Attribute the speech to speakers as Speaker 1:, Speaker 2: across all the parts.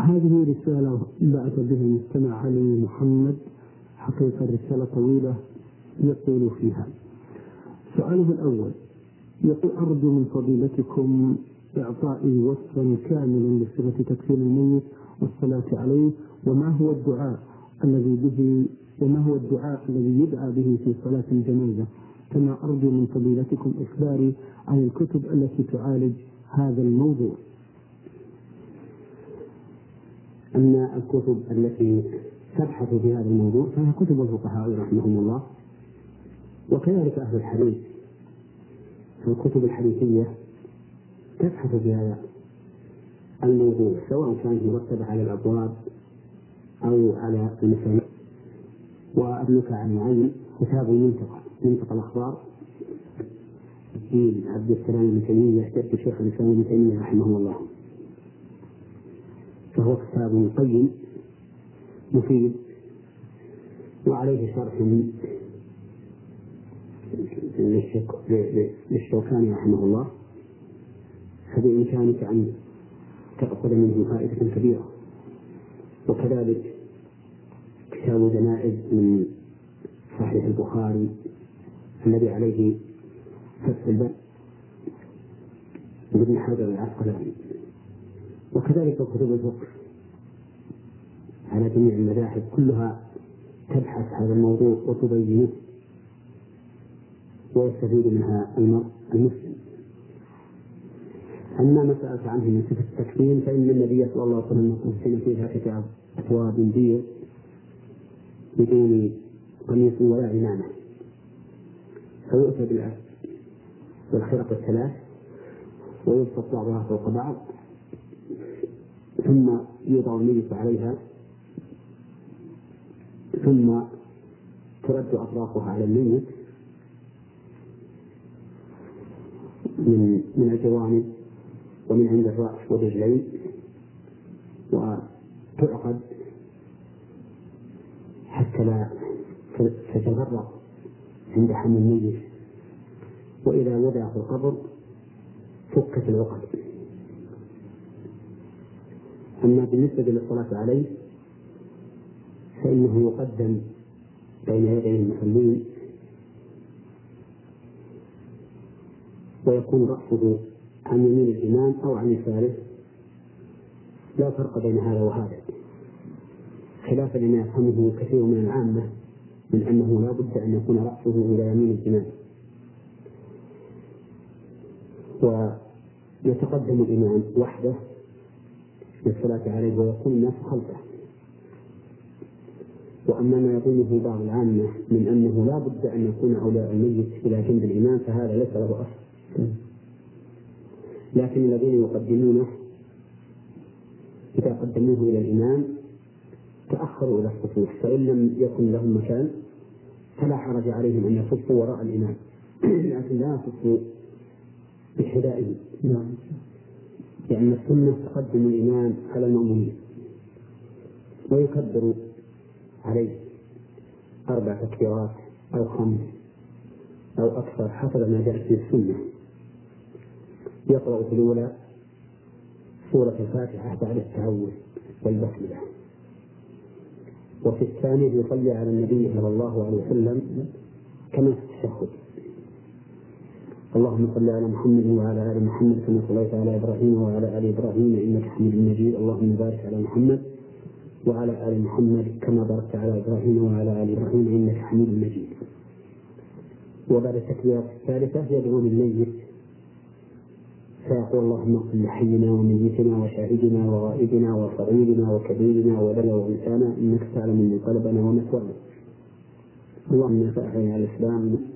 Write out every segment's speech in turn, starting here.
Speaker 1: هذه رسالة بعث بها المستمع علي محمد حقيقة رسالة طويلة يقول فيها. سؤاله الأول يقول أرجو من فضيلتكم إعطائي وصفا كاملا لصفة تكفير الميت والصلاة عليه وما هو الدعاء الذي به وما هو الدعاء الذي يدعى به في صلاة الجنازة؟ كما أرجو من فضيلتكم إخباري عن الكتب التي تعالج هذا الموضوع.
Speaker 2: أما الكتب التي تبحث في هذا الموضوع فهي كتب الفقهاء رحمهم الله وكذلك أهل الحديث. الكتب الحديثية تبحث في هذا الموضوع سواء كانت مرتبة على الأبواب أو على المسائل وأبنك عن معين كتاب المنتقى منتقى الأخبار. الدين عبد السلام بن تيمية شيخ الإسلام ابن تيمية رحمه الله. فهو كتاب قيم مفيد وعليه شرح للشوكاني رحمه الله. فبإمكانك أن تأخذ منه فائدة كبيرة. وكذلك كتاب جنائز من صحيح البخاري الذي عليه فتح الباب ابن حجر العسقلاني. وكذلك كتب الفقه على جميع المذاهب كلها تبحث هذا الموضوع وتبينه ويستفيد منها المرء المسلم. أما ما سألت عنه من صفة التكفين فإن النبي صلى الله عليه وسلم قسم فيها كتاب أثواب بيض بدون قميص ولا عمامة فيؤتى بالخرق الثلاث ويبسط بعضها فوق بعض ثم يوضع الميت عليها ثم ترد أطرافها على الميت من من الجوانب ومن عند الرأس والرجلين وتعقد حتى لا تتفرق عند حمل الميت. وإذا وضع في القبر فكت العقد. أما بالنسبة للصلاة عليه فإنه يقدم بين يدي المصلين ويكون رأسه عن يمين الإمام أو عن يساره لا فرق بين هذا وهذا. خلافا لما يفهمه كثير من العامة من أنه لا بد أن يكون رأسه إلى يمين الإمام. ويتقدم الإمام وحده للصلاة عليه ويكون الناس خلفه. وأما ما يظنه بعض العامة من أنه لا بد أن يكون أولياء الميت إلى جنب الإمام فهذا ليس له أصل. لكن الذين يقدمونه إذا قدموه إلى الإمام تأخروا إلى الصفوف فإن لم يكن لهم مكان فلا حرج عليهم أن يصفوا وراء الإمام. لكن لا يصفوا بحذائه نعم. لأن السنة تقدم الإمام على المأمومين ويكبر عليه أربع تكبيرات أو خمس أو أكثر حسب ما جاءت في السنة. يقرأ في الأولى سورة الفاتحة بعد التعوذ والبسملة. وفي الثانية يصلي على النبي صلى الله عليه وسلم كما في التشهد. اللهم صل على محمد وعلى آل محمد كما صليت على إبراهيم وعلى آل إبراهيم إنك حميد مجيد. اللهم بارك على محمد وعلى آل محمد كما باركت على إبراهيم وعلى آل إبراهيم إنك حميد مجيد. وبعد التكبيرة الثالثة يدعو للميت. فيقول اللهم اغفر لحينا وميتنا وشاهدنا وغائبنا وصغيرنا وكبيرنا ولنا وإنسانا إنك تعلم من قلبنا ومثوانا اللهم انك على الاسلام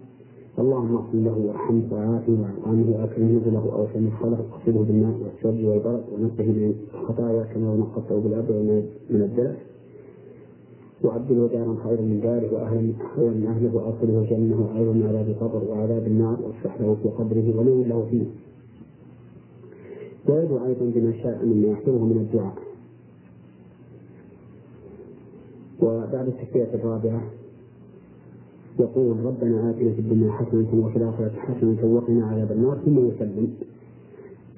Speaker 2: اللهم اغفر له وارحمه وعافه واعف عنه واكرم نزله اوسع مدخله واغسله بالماء والثلج والبرد ونقه من الخطايا كما نقضته بالارض من الدلس وعبده دارا خيرا من داره واهلا خيرا من أهله وأدخله الجنه وأيضا من عذاب القبر وعذاب النار واصلح له في قبره ونور له فيه. ويدعو أيضا بما شاء مما يحضره من الدعاء. وبعد التكبيره الرابعة يقول ربنا آتنا في الدنيا حسنة وفي الآخرة حسنة وقنا عذاب النار ثم يسلم.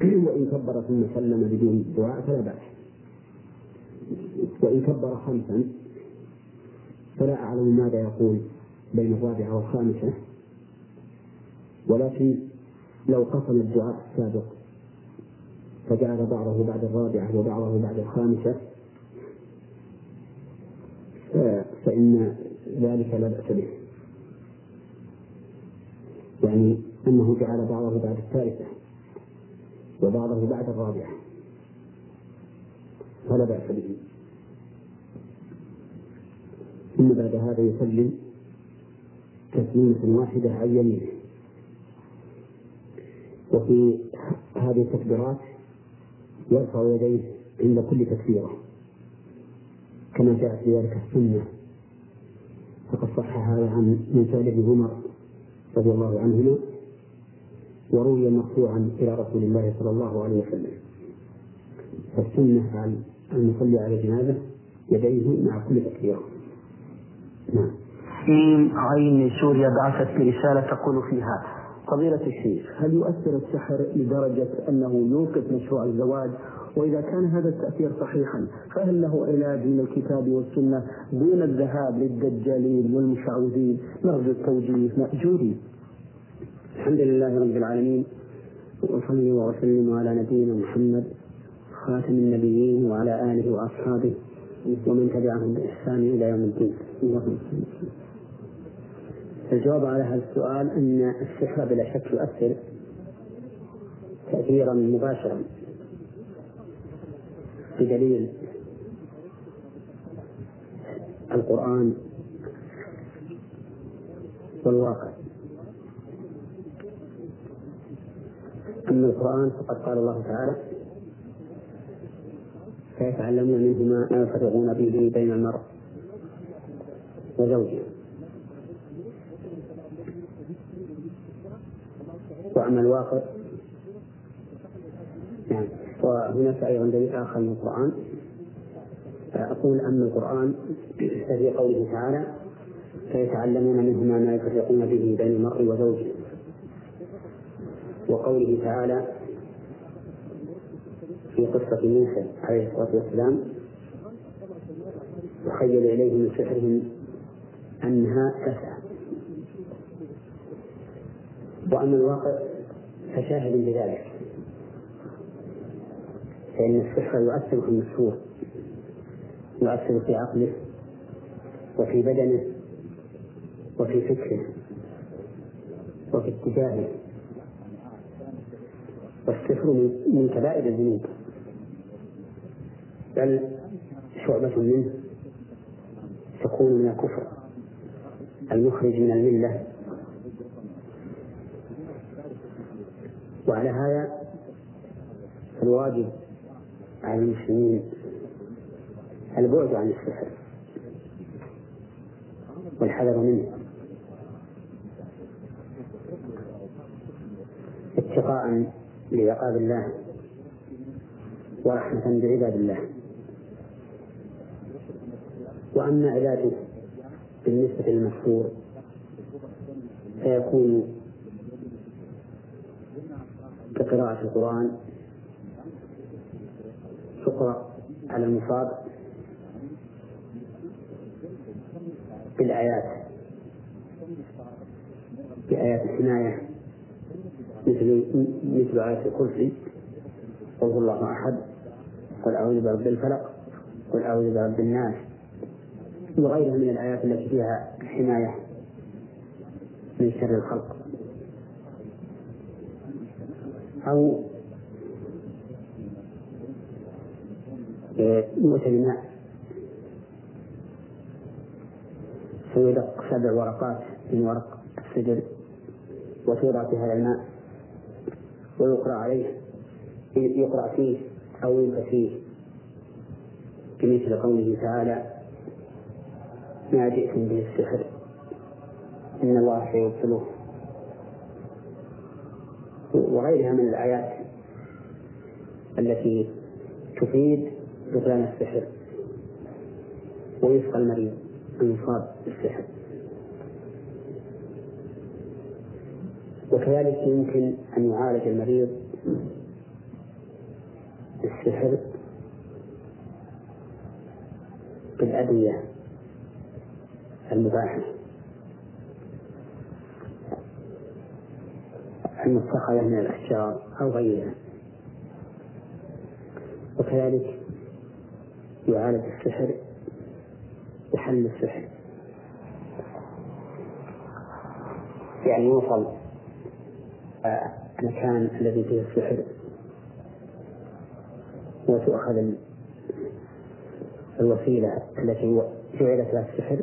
Speaker 2: وإن كبر ثم سلم بدون دعاء فلا بأس. وإن كبر خمسا فلا أعلم ماذا يقول بين الرابعة والخامسة. ولكن لو قسم الدعاء السابق فجعل بعضه بعد الرابعة وبعضه بعد الخامسة فإن ذلك لا بأس به. يعني أنه جعل بعضه بعد الثالثة وبعضه بعد الرابعة. فلا بأس به. ثم بعد هذا يسلم تسليمة واحدة عن يمينه وفي هذه التكبيرات يرفع يديه عند كل تكبيرة. كما جاء في ذلك السنة. فقد صح هذا عن من فعل ابن عمر رضي الله عنهما وروي مرفوعا إلى رسول الله صلى الله عليه وسلم. فالسنة عن المصلي على الجنازة يديه مع كل تكبيرة.
Speaker 1: نعم. في عين سوريا بعثت برسالة تقول فيها فضيلة الشيخ. هل يؤثر السحر لدرجة أنه يوقف مشروع الزواج وإذا كان هذا التأثير صحيحا فهل له علاج من الكتاب والسنة دون الذهاب للدجالين والمشعوذين؟ نرجو التوجيه مأجورين.
Speaker 2: الحمد لله رب العالمين وأصلي وأسلم على نبينا محمد خاتم النبيين وعلى آله وأصحابه ومن تبعهم بإحسان إلى يوم الدين. الجواب على هذا السؤال أن السحر بلا شك يؤثر تأثيرا مباشرا. بدليل القرآن والواقع. أما القرآن فقد قال الله تعالى فيتعلمون منهما ما يفرقون به بين المرء وزوجه. وأما الواقع يعني وهناك أيضا دليل آخر من القرآن. أقول أما القرآن ففي قوله تعالى فيتعلمون منهما ما يفرقون به بين المرء وزوجه. وقوله تعالى في قصة موسى عليه الصلاة والسلام وخيل إليه من سحرهم أنها تسعى. وأما الواقع فشاهد بذلك. فإن السحر يؤثر في المشهور يؤثر في عقله وفي بدنه وفي فكره وفي اتجاهه والسحر من كبائر الذنوب. بل شعبة منه تكون من الكفر المخرج من الملة. وعلى هذا فالواجب على المسلمين البعد عن السحر والحذر منه. اتقاء لعقاب الله ورحمة بعباد الله. وأما علاجه بالنسبة للمشهور فيكون كقراءة القرآن على المصاب بالآيات بآيات الحماية مثل مثل آية الكرسي قل هو الله أحد قل أعوذ برب الفلق قل أعوذ برب الناس. وغيرها من الآيات التي فيها حماية من شر الخلق. أو موت بماء فيدق سبع ورقات من ورق السدر وتوضع في هذا الماء ويقرأ عليه يقرأ فيه أو يلقى فيه. بمثل قوله تعالى ما جئتم به السحر إن الله سيبطله. وغيرها من الآيات التي تفيد بطلان السحر ويسقى المريض المصاب بالسحر وكذلك يمكن أن يعالج المريض بالسحر بالأدوية المباحة المتخذة من الأشجار أو غيرها. وكذلك يعالج السحر بحل السحر. يعني يوصل المكان الذي فيه السحر وتؤخذ الوسيلة التي جعلت لها السحر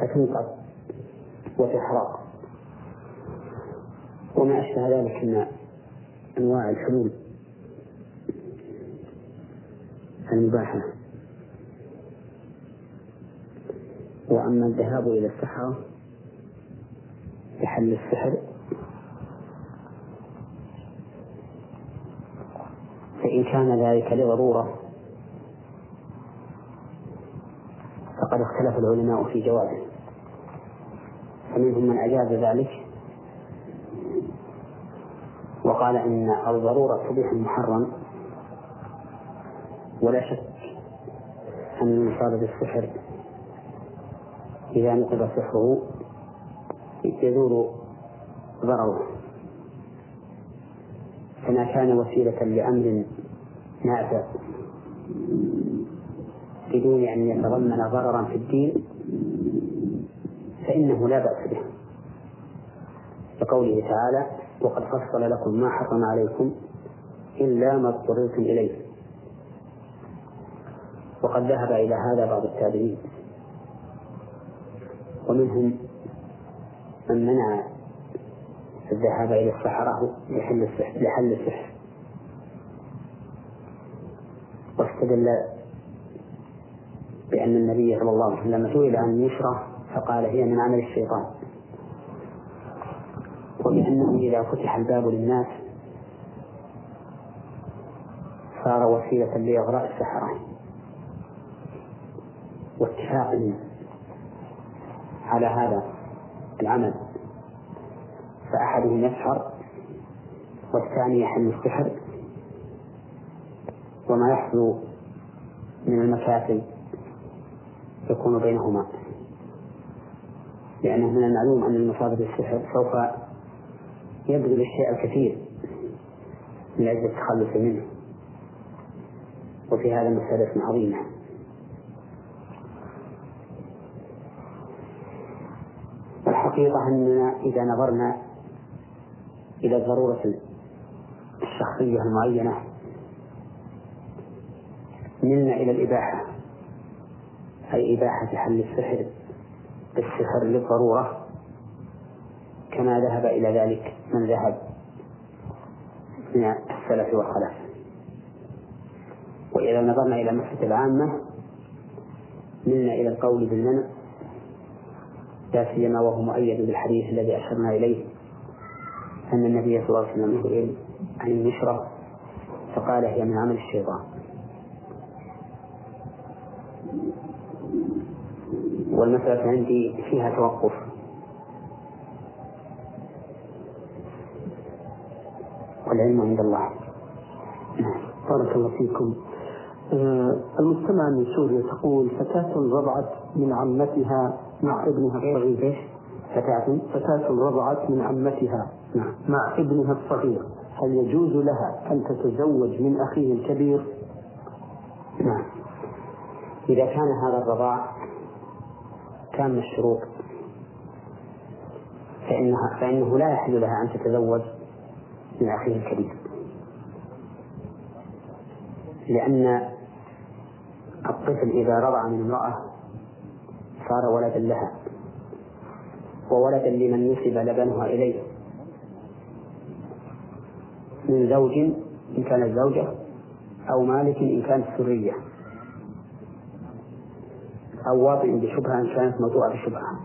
Speaker 2: فتنقض وتحرق. وما أشبه ذلك من أنواع الحلول. المباحة وأما الذهاب إلى السحرة لحل السحر. فإن كان ذلك لضرورة فقد اختلف العلماء في جوابه. فمنهم من أجاز ذلك وقال إن الضرورة تبيح المحرم. ولا شك أن المصاب بالسحر إذا نقض سحره يزول ضرره. فما كان وسيلة لأمر نافع بدون أن يتضمن ضررا في الدين فإنه لا بأس به. كقوله تعالى وقد فصل لكم ما حرم عليكم إلا ما اضطررتم إليه. وقد ذهب إلى هذا بعض التابعين. ومنهم من منع الذهاب إلى الصحراء لحل السحر لحل السحر. واستدل بأن النبي صلى الله عليه وسلم سئل عن يشرة فقال هي من عمل الشيطان. وبأنه إذا فتح الباب للناس صار وسيلة لإغراء السحرة. واتفاق على هذا العمل. فأحدهم يسحر والثاني يحل السحر. وما يحصل من المكاسب يكون بينهما. لأنه من المعلوم أن المصاب بالسحر سوف يبذل الشيء الكثير من أجل التخلص منه. وفي هذا مسألة عظيمة. الحقيقة أننا إذا نظرنا إلى الضرورة الشخصية المعينة ملنا إلى الإباحة أي إباحة حل السحر بالسحر للضرورة كما ذهب إلى ذلك من ذهب من السلف والخلف. وإذا نظرنا إلى المسألة العامة ملنا إلى القول بالمنع لا سيما وهو مؤيد بالحديث الذي أشرنا إليه أن النبي صلى الله عليه وسلم سئل عن النشرة فقال هي من عمل الشيطان. والمسألة عندي فيها توقف. والعلم عند الله.
Speaker 1: بارك الله فيكم. آه، المستمع من سوريا تقول فتاة رضعت من عمتها مع ابنها الصغير.
Speaker 2: فتاة.
Speaker 1: فتاة رضعت من عمتها.
Speaker 2: نعم.
Speaker 1: مع ابنها الصغير. هل يجوز لها أن تتزوج من أخيه الكبير؟
Speaker 2: نعم. إذا كان هذا الرضاع كان الشروط فإنها فإنه لا يحل لها أن تتزوج من أخيه الكبير. لأن الطفل إذا رضع من امرأة صار ولدا لها وولدا لمن نسب لبنها إليه. من زوج إن كانت زوجة أو مالك إن كانت سرية. أو واطئ بشبهة إن كانت موضوعة بشبهة.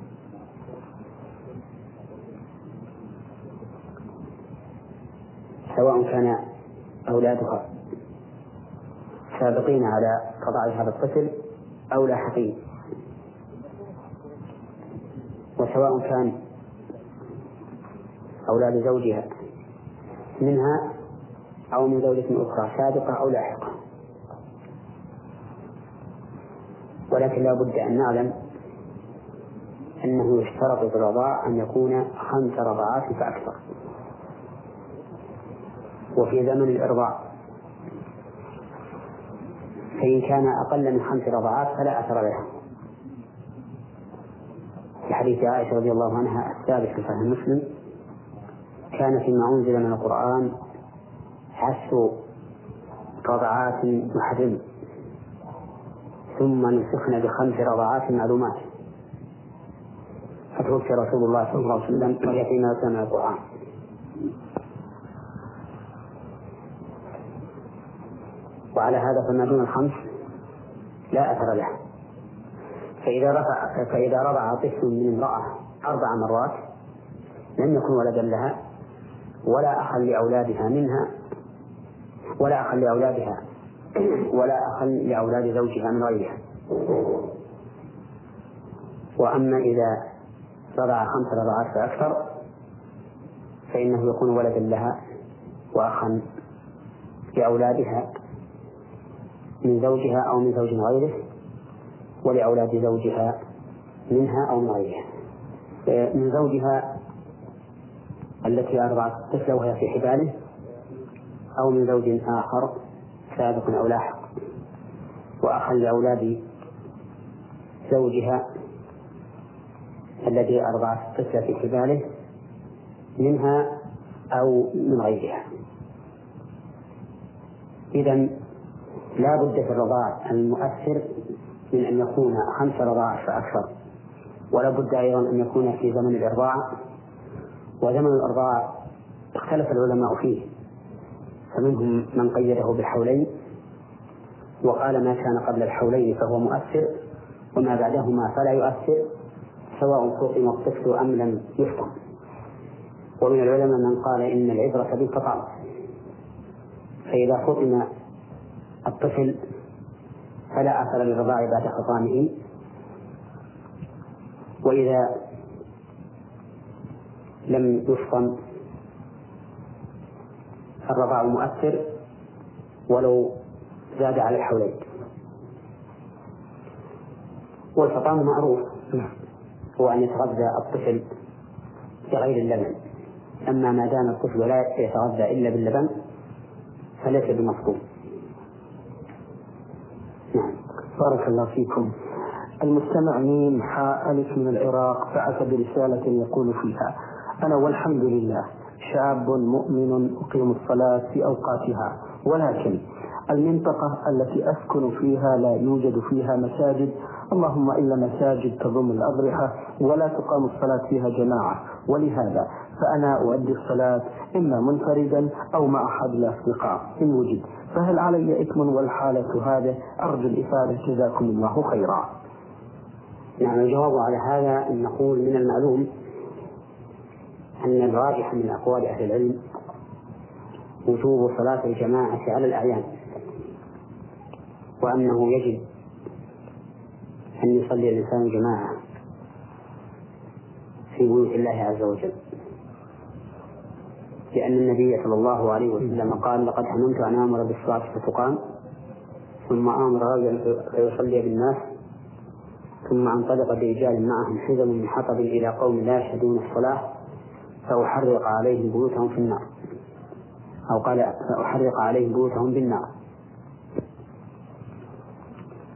Speaker 2: سواء كان أولادها سابقين على رضاع هذا الطفل أو لاحقين. وسواء كان أولاد زوجها منها أو من زوجة أخرى سابقة أو لاحقة. ولكن لا بد أن نعلم أنه يشترط في الرضاع أن يكون خمس رضعات فأكثر. وفي زمن الإرضاع فإن كان أقل من خمس رضعات فلا أثر له حديث عائشة رضي الله عنها الثابت في صحيح مسلم كان فيما أنزل من القرآن عشر رضعات محرم ثم نسخن بخمس رضعات معلومات. فتوفي رسول الله صلى الله عليه وسلم وهي فيما سمع القرآن. وعلى هذا فما دون الخمس لا أثر له فإذا رفع فإذا رضع طفل من امرأة أربع مرات لم يكن ولدا لها ولا أخا لأولادها منها ولا أخا لأولادها ولا أخا لأولاد زوجها من غيرها. وأما إذا رضع خمس رضعات فأكثر فإنه يكون ولدا لها وأخا لأولادها من زوجها أو من زوج غيره. ولأولاد زوجها منها أو من غيرها. من زوجها التي أرضعت الطفل وهي في حباله أو من زوج آخر سابق أو لاحق. وأخا لأولاد زوجها الذي أرضعت الطفل في حباله منها أو من غيرها. إذا لا بد في الرضاع المؤثر من أن يكون خمس رضاع فأكثر ولا بد أيضا أن يكون في زمن الإرضاع. وزمن الإرضاع اختلف العلماء فيه. فمنهم من قيده بالحولين وقال ما كان قبل الحولين فهو مؤثر وما بعدهما فلا يؤثر سواء فطم الطفل أم لم يفطم ومن العلماء من قال إن العبرة بالفطام فإذا فطم الطفل فلا أثر للرضاع بعد خطامه وإذا لم يفطم الرضاع مؤثر ولو زاد على الحولين. والفطام معروف. هو أن يتغذى الطفل بغير اللبن. أما ما دام الطفل لا يتغذى إلا باللبن فليس بمفطوم
Speaker 1: نعم بارك الله فيكم. المستمع ميم حاء ألف من العراق بعث برسالة يقول فيها أنا والحمد لله شاب مؤمن أقيم الصلاة في أوقاتها ولكن المنطقة التي أسكن فيها لا يوجد فيها مساجد. اللهم إلا مساجد تضم الأضرحة ولا تقام الصلاة فيها جماعة. ولهذا فأنا أؤدي الصلاة إما منفردا أو مع أحد الأصدقاء إن وجد. فهل علي إثم والحالة هذه؟ أرجو الإفادة. جزاكم الله خيرا.
Speaker 2: نعم الجواب على هذا أن نقول من المعلوم أن الراجح من أقوال أهل العلم وجوب صلاة الجماعة على الأعيان وأنه يجب أن يصلي الإنسان جماعة في بيوت الله عز وجل. لأن النبي صلى الله عليه وسلم قال لقد هممت أن آمر بالصلاة فتقام ثم آمر رجلا فيصلي بالناس ثم انطلق برجال معهم حزم من حطب إلى قوم لا يشهدون الصلاة فأحرق عليهم بيوتهم في النار. أو قال فأحرق عليهم بيوتهم بالنار.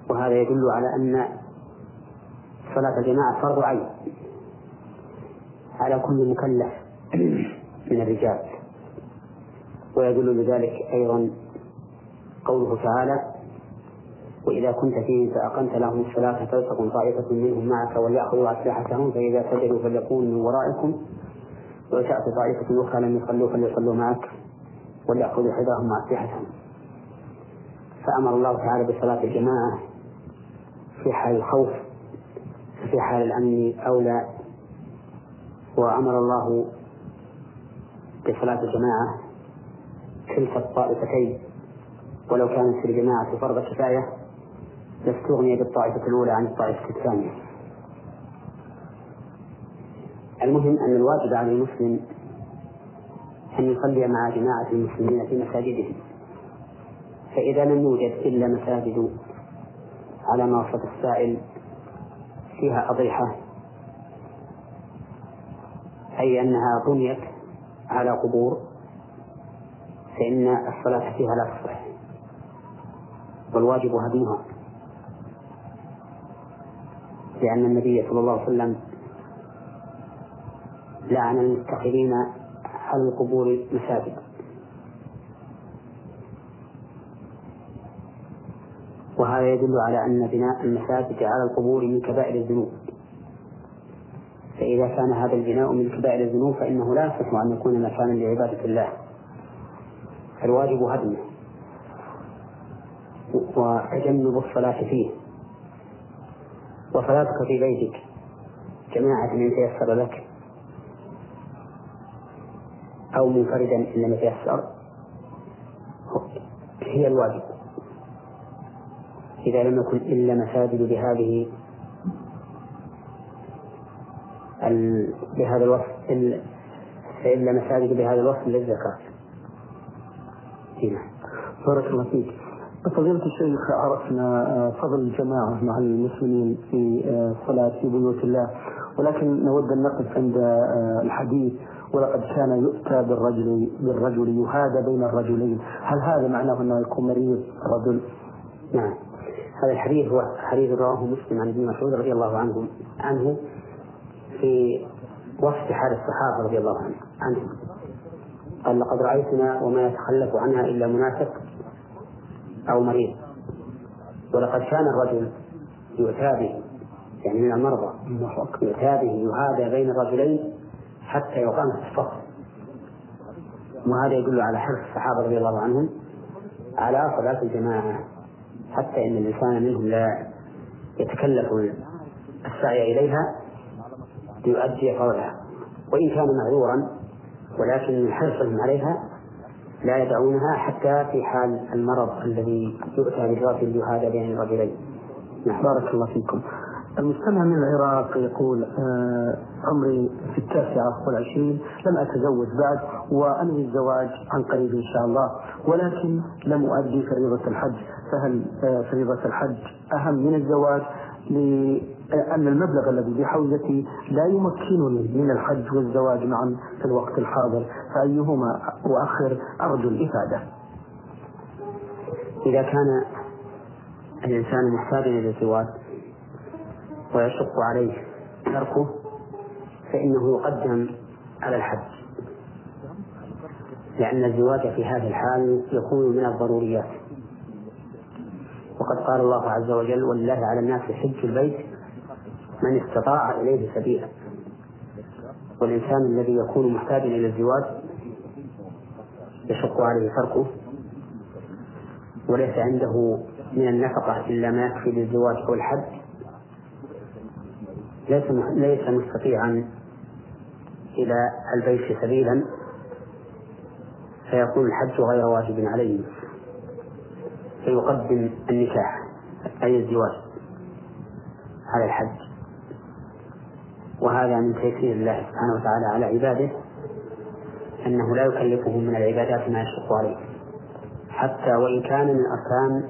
Speaker 2: وهذا يدل على أن صلاة الجماعة فرض عين على كل مكلف من الرجال. ويدل لذلك أيضا قوله تعالى وإذا كنت فيهم فأقمت لهم الصلاة فلتكن طائفة منهم معك وليأخذوا أسلحتهم فإذا سجدوا فليكونوا من ورائكم وتأتي طائفة أخرى لم يصلوا فليصلوا معك وليأخذوا حذرهم وأسلحتهم. فأمر الله تعالى بصلاة الجماعة في حال الخوف في حال الأمن أولى وأمر الله بصلاة الجماعة كلتا الطائفتين. ولو كانت في الجماعة فرض كفاية لاستغني بالطائفة الأولى عن الطائفة الثانية. المهم أن الواجب على المسلم أن يصلي مع جماعة المسلمين في مساجدهم. فإذا لم يوجد إلا مساجد على ما وصف السائل فيها أضيحة أي أنها بنيت على قبور فإن الصلاة فيها لا تصح. والواجب هدمها لأن النبي صلى الله عليه وسلم لعن المتخذين على القبور مساجد. وهذا يدل على أن بناء المساجد على القبور من كبائر الذنوب. فإذا كان هذا البناء من كبائر الذنوب فإنه لا يصح أن يكون مكانا لعبادة الله. فالواجب هدمه وتجنب الصلاة فيه. وصلاتك في بيتك. جماعة من تيسر لك. أو منفردا إن لم يتيسر. هي الواجب. إذا لم يكن إلا مساجد بهذه بهذا الوصف إلا مساجد بهذا الوصف للزكاة
Speaker 1: بارك الله فيك. فضيلة الشيخ عرفنا آه، فضل الجماعة مع المسلمين في الصلاة آه، في بيوت الله. ولكن نود أن نقف عند آه، الحديث ولقد كان يؤتى بالرجل بالرجل يهادى بين الرجلين. هل هذا معناه أنه يكون مريض؟ رجل؟
Speaker 2: نعم. هذا الحديث هو حديث رواه مسلم عن ابن مسعود رضي الله عنه عنه في وصف حال الصحابة رضي الله عنه. عنهم قال لقد رأيتنا وما يتخلف عنها إلا منافق أو مريض. ولقد كان الرجل يؤتى به يعني من المرضى يؤتى به يهادى بين الرجلين حتى يقام في الصف. وهذا يدل على حرص الصحابة رضي الله عنهم على صلاة الجماعة حتى إن الإنسان منهم لا يتكلف السعي إليها ليؤدي فرضها وإن كان معذورا ولكن من حرصهم عليها لا يدعونها حتى في حال المرض الذي يؤتى بالرجل هذا بين الرجلين.
Speaker 1: نعم. بارك الله فيكم. المستمع من العراق يقول آه عمري في التاسعة والعشرين لم أتزوج بعد وأنوي الزواج عن قريب إن شاء الله ولكن لم أؤدي فريضة الحج فهل آه فريضة الحج أهم من الزواج؟ لأن المبلغ الذي بحوزتي لا يمكنني من الحج والزواج معا في الوقت الحاضر فأيهما أؤخر أرجو الإفادة.
Speaker 2: إذا كان الإنسان محتاجا إلى الزواج ويشق عليه تركه فإنه يقدم على الحج. لأن الزواج في هذه الحال يكون من الضروريات. وقد قال الله عز وجل ولله على الناس حج البيت من استطاع إليه سبيلا. والإنسان الذي يكون محتاجا إلى الزواج يشق عليه تركه وليس عنده من النفقة إلا ما يكفي للزواج أو الحج. ليس ليس مستطيعا إلى البيت سبيلا فيكون الحج غير واجب عليه. فيقدم النكاح أي الزواج على الحج. وهذا من تيسير الله سبحانه وتعالى على عباده أنه لا يكلفهم من العبادات ما يشق عليه حتى وإن كان من أركان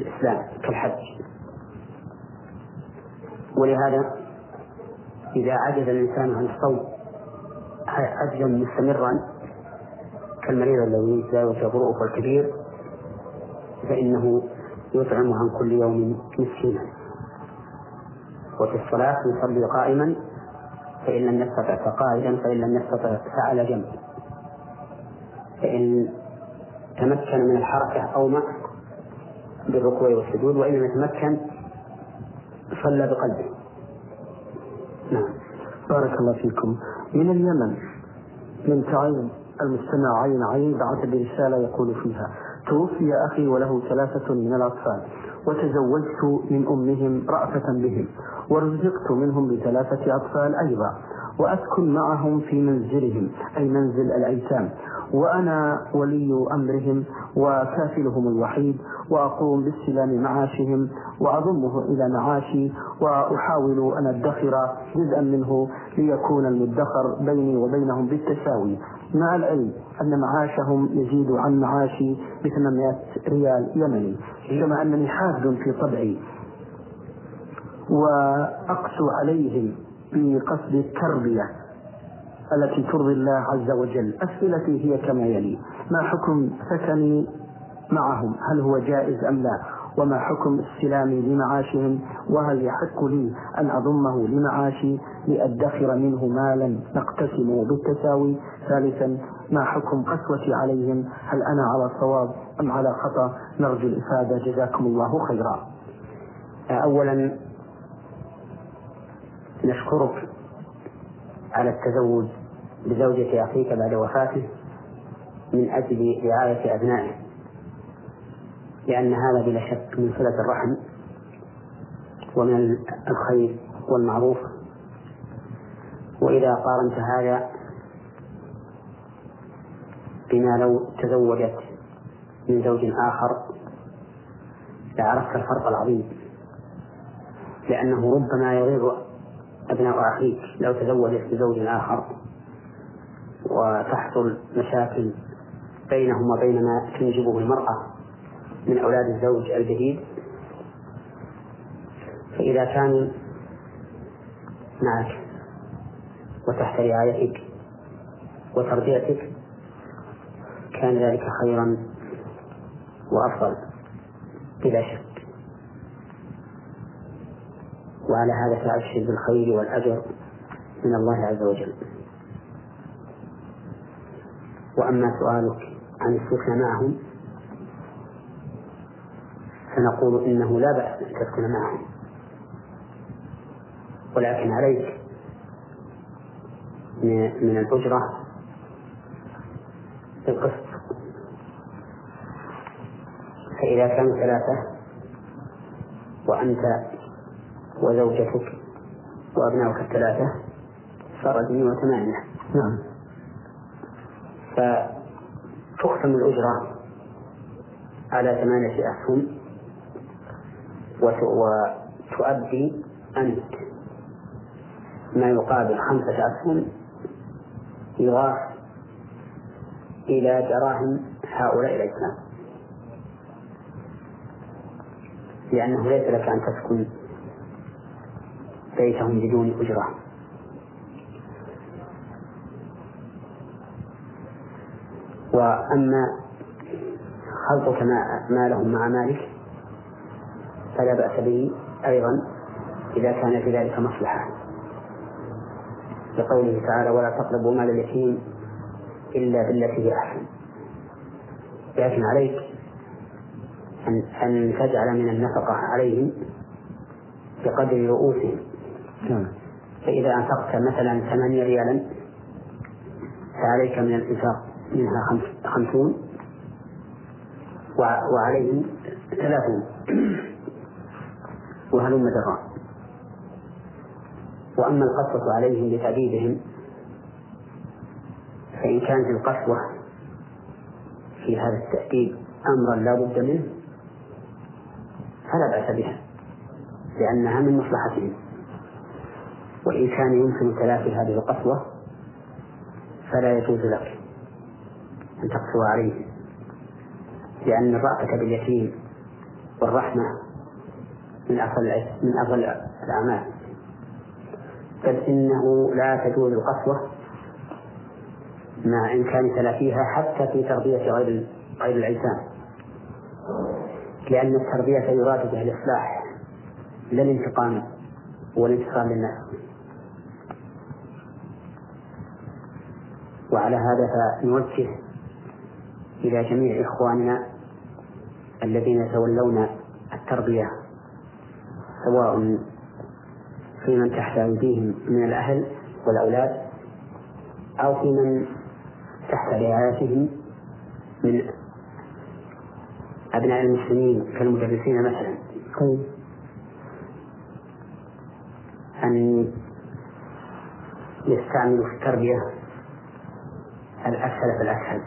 Speaker 2: الإسلام كالحج. ولهذا إذا عجز الإنسان عن الصوم عجزا مستمرا كالمريض الذي لا يجبره الكبير؟ فإنه يطعم عن كل يوم مسكينا. وفي الصلاة يصلي قائما فإن لم يستطع فقاعدا فإن لم يستطع فعلى جنب. فإن تمكن من الحركة أومأ بالركوع والسجود وإن لم يتمكن صلى بقلبه.
Speaker 1: نعم. بارك الله فيكم. من اليمن من تعين المستمع عين عين بعث برسالة يقول فيها توفي أخي وله ثلاثة من الأطفال. وتزوجت من أمهم رأفة بهم ورزقت منهم بثلاثة أطفال أيضا وأسكن معهم في منزلهم أي منزل الأيتام وأنا ولي أمرهم وكافلهم الوحيد وأقوم باستلام معاشهم وأضمه إلى معاشي وأحاول أن أدخر جزءا منه ليكون المدخر بيني وبينهم بالتساوي. مع العلم أن معاشهم يزيد عن معاشي ب 800 ريال يمني كما أنني حاد في طبعي. وأقسو عليهم بقصد التربية التي ترضي الله عز وجل. أسئلتي هي كما يلي ما حكم سكني معهم؟ هل هو جائز أم لا؟ وما حكم استلامي لمعاشهم؟ وهل يحق لي أن أضمه لمعاشي لأدخر منه مالا نقتسمه بالتساوي؟ ثالثا ما حكم قسوتي عليهم؟ هل أنا على صواب أم على خطأ؟ نرجو الإفادة. جزاكم الله خيرا.
Speaker 2: أولا نشكرك على التزوج بزوجة أخيك بعد وفاته من أجل رعاية أبنائه. لأن هذا بلا شك من صلة الرحم ومن الخير والمعروف. وإذا قارنت هذا بما لو تزوجت من زوج آخر لعرفت الفرق العظيم. لأنه ربما يغيظ أبناء أخيك لو تزوجت بزوج آخر وتحصل مشاكل بينهم وبين ما تنجبه المرأة. من أولاد الزوج الجديد. فإذا كانوا معك وتحت رعايتك وتربيتك كان ذلك خيرا وأفضل بلا شك. وعلى هذا فأبشر بالخير والأجر من الله عز وجل. وأما سؤالك عن السكن معهم فنقول إنه لا بأس أن تسكن معهم. ولكن عليك من الأجرة بالقسط فإذا كانوا ثلاثة وأنت وزوجتك وأبنائك الثلاثة صار اثنين وثمانية.
Speaker 1: نعم.
Speaker 2: فتختم الأجرة على ثمانية أسهم وتؤدي أنت. ما يقابل خمسة أسهم يضاف إلى دراهم هؤلاء الأجسام. لأنه ليس لك أن تسكن بيتهم بدون أجرة. وأما خلطك مالهم مع مالك فلا بأس به أيضا إذا كان في ذلك مصلحة. لقوله تعالى ولا تقربوا مال اليتيم إلا بالتي هي أحسن. لكن عليك أن أن تجعل من النفقة عليهم بقدر رؤوسهم.
Speaker 1: نعم.
Speaker 2: فإذا أنفقت مثلا ثمانية ريالا فعليك من الإنفاق منها خمسون وعليهم ثلاثون. وهلم جرا وأما القسوة عليهم لتأديبهم فإن كانت القسوة في هذا التأديب أمرا لا بد منه فلا بأس بها لأنها من مصلحتهم. وإن كان يمكن تلافي هذه القسوة فلا يجوز لك أن تقسو عليه لأن الرأفة باليتيم والرحمة من أفضل من أفضل الأعمال. بل إنه لا تجوز القسوة مع إمكان تلافيها حتى في تربية غير غير الأجسام لأن التربية يراد بها الإصلاح لا الانتقام والانتقام للناس. وعلى هذا فنوجه إلى جميع إخواننا الذين يتولون التربية سواء في من تحت أيديهم من الأهل والأولاد أو في من تحت رعايتهم من أبناء المسلمين كالمدرسين مثلا.
Speaker 1: طيب.
Speaker 2: أن يستعملوا في التربية الأسهل فالأسهل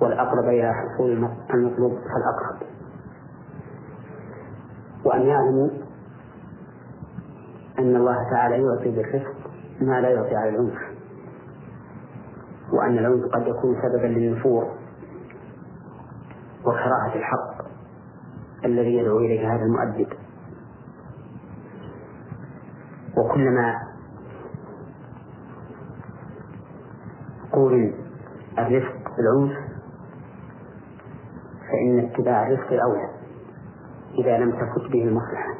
Speaker 2: والأقرب إلى حصول المطلوب فالأقرب وأن يعلموا أن الله تعالى يعطي بالرفق ما لا يعطي على العنف وأن العنف قد يكون سببا للنفور وكراهة الحق الذي يدعو إليه هذا المؤدب. وكلما قورن الرفق بالعنف فإن اتباع الرفق الأولى. إذا لم تفت به المصلحة.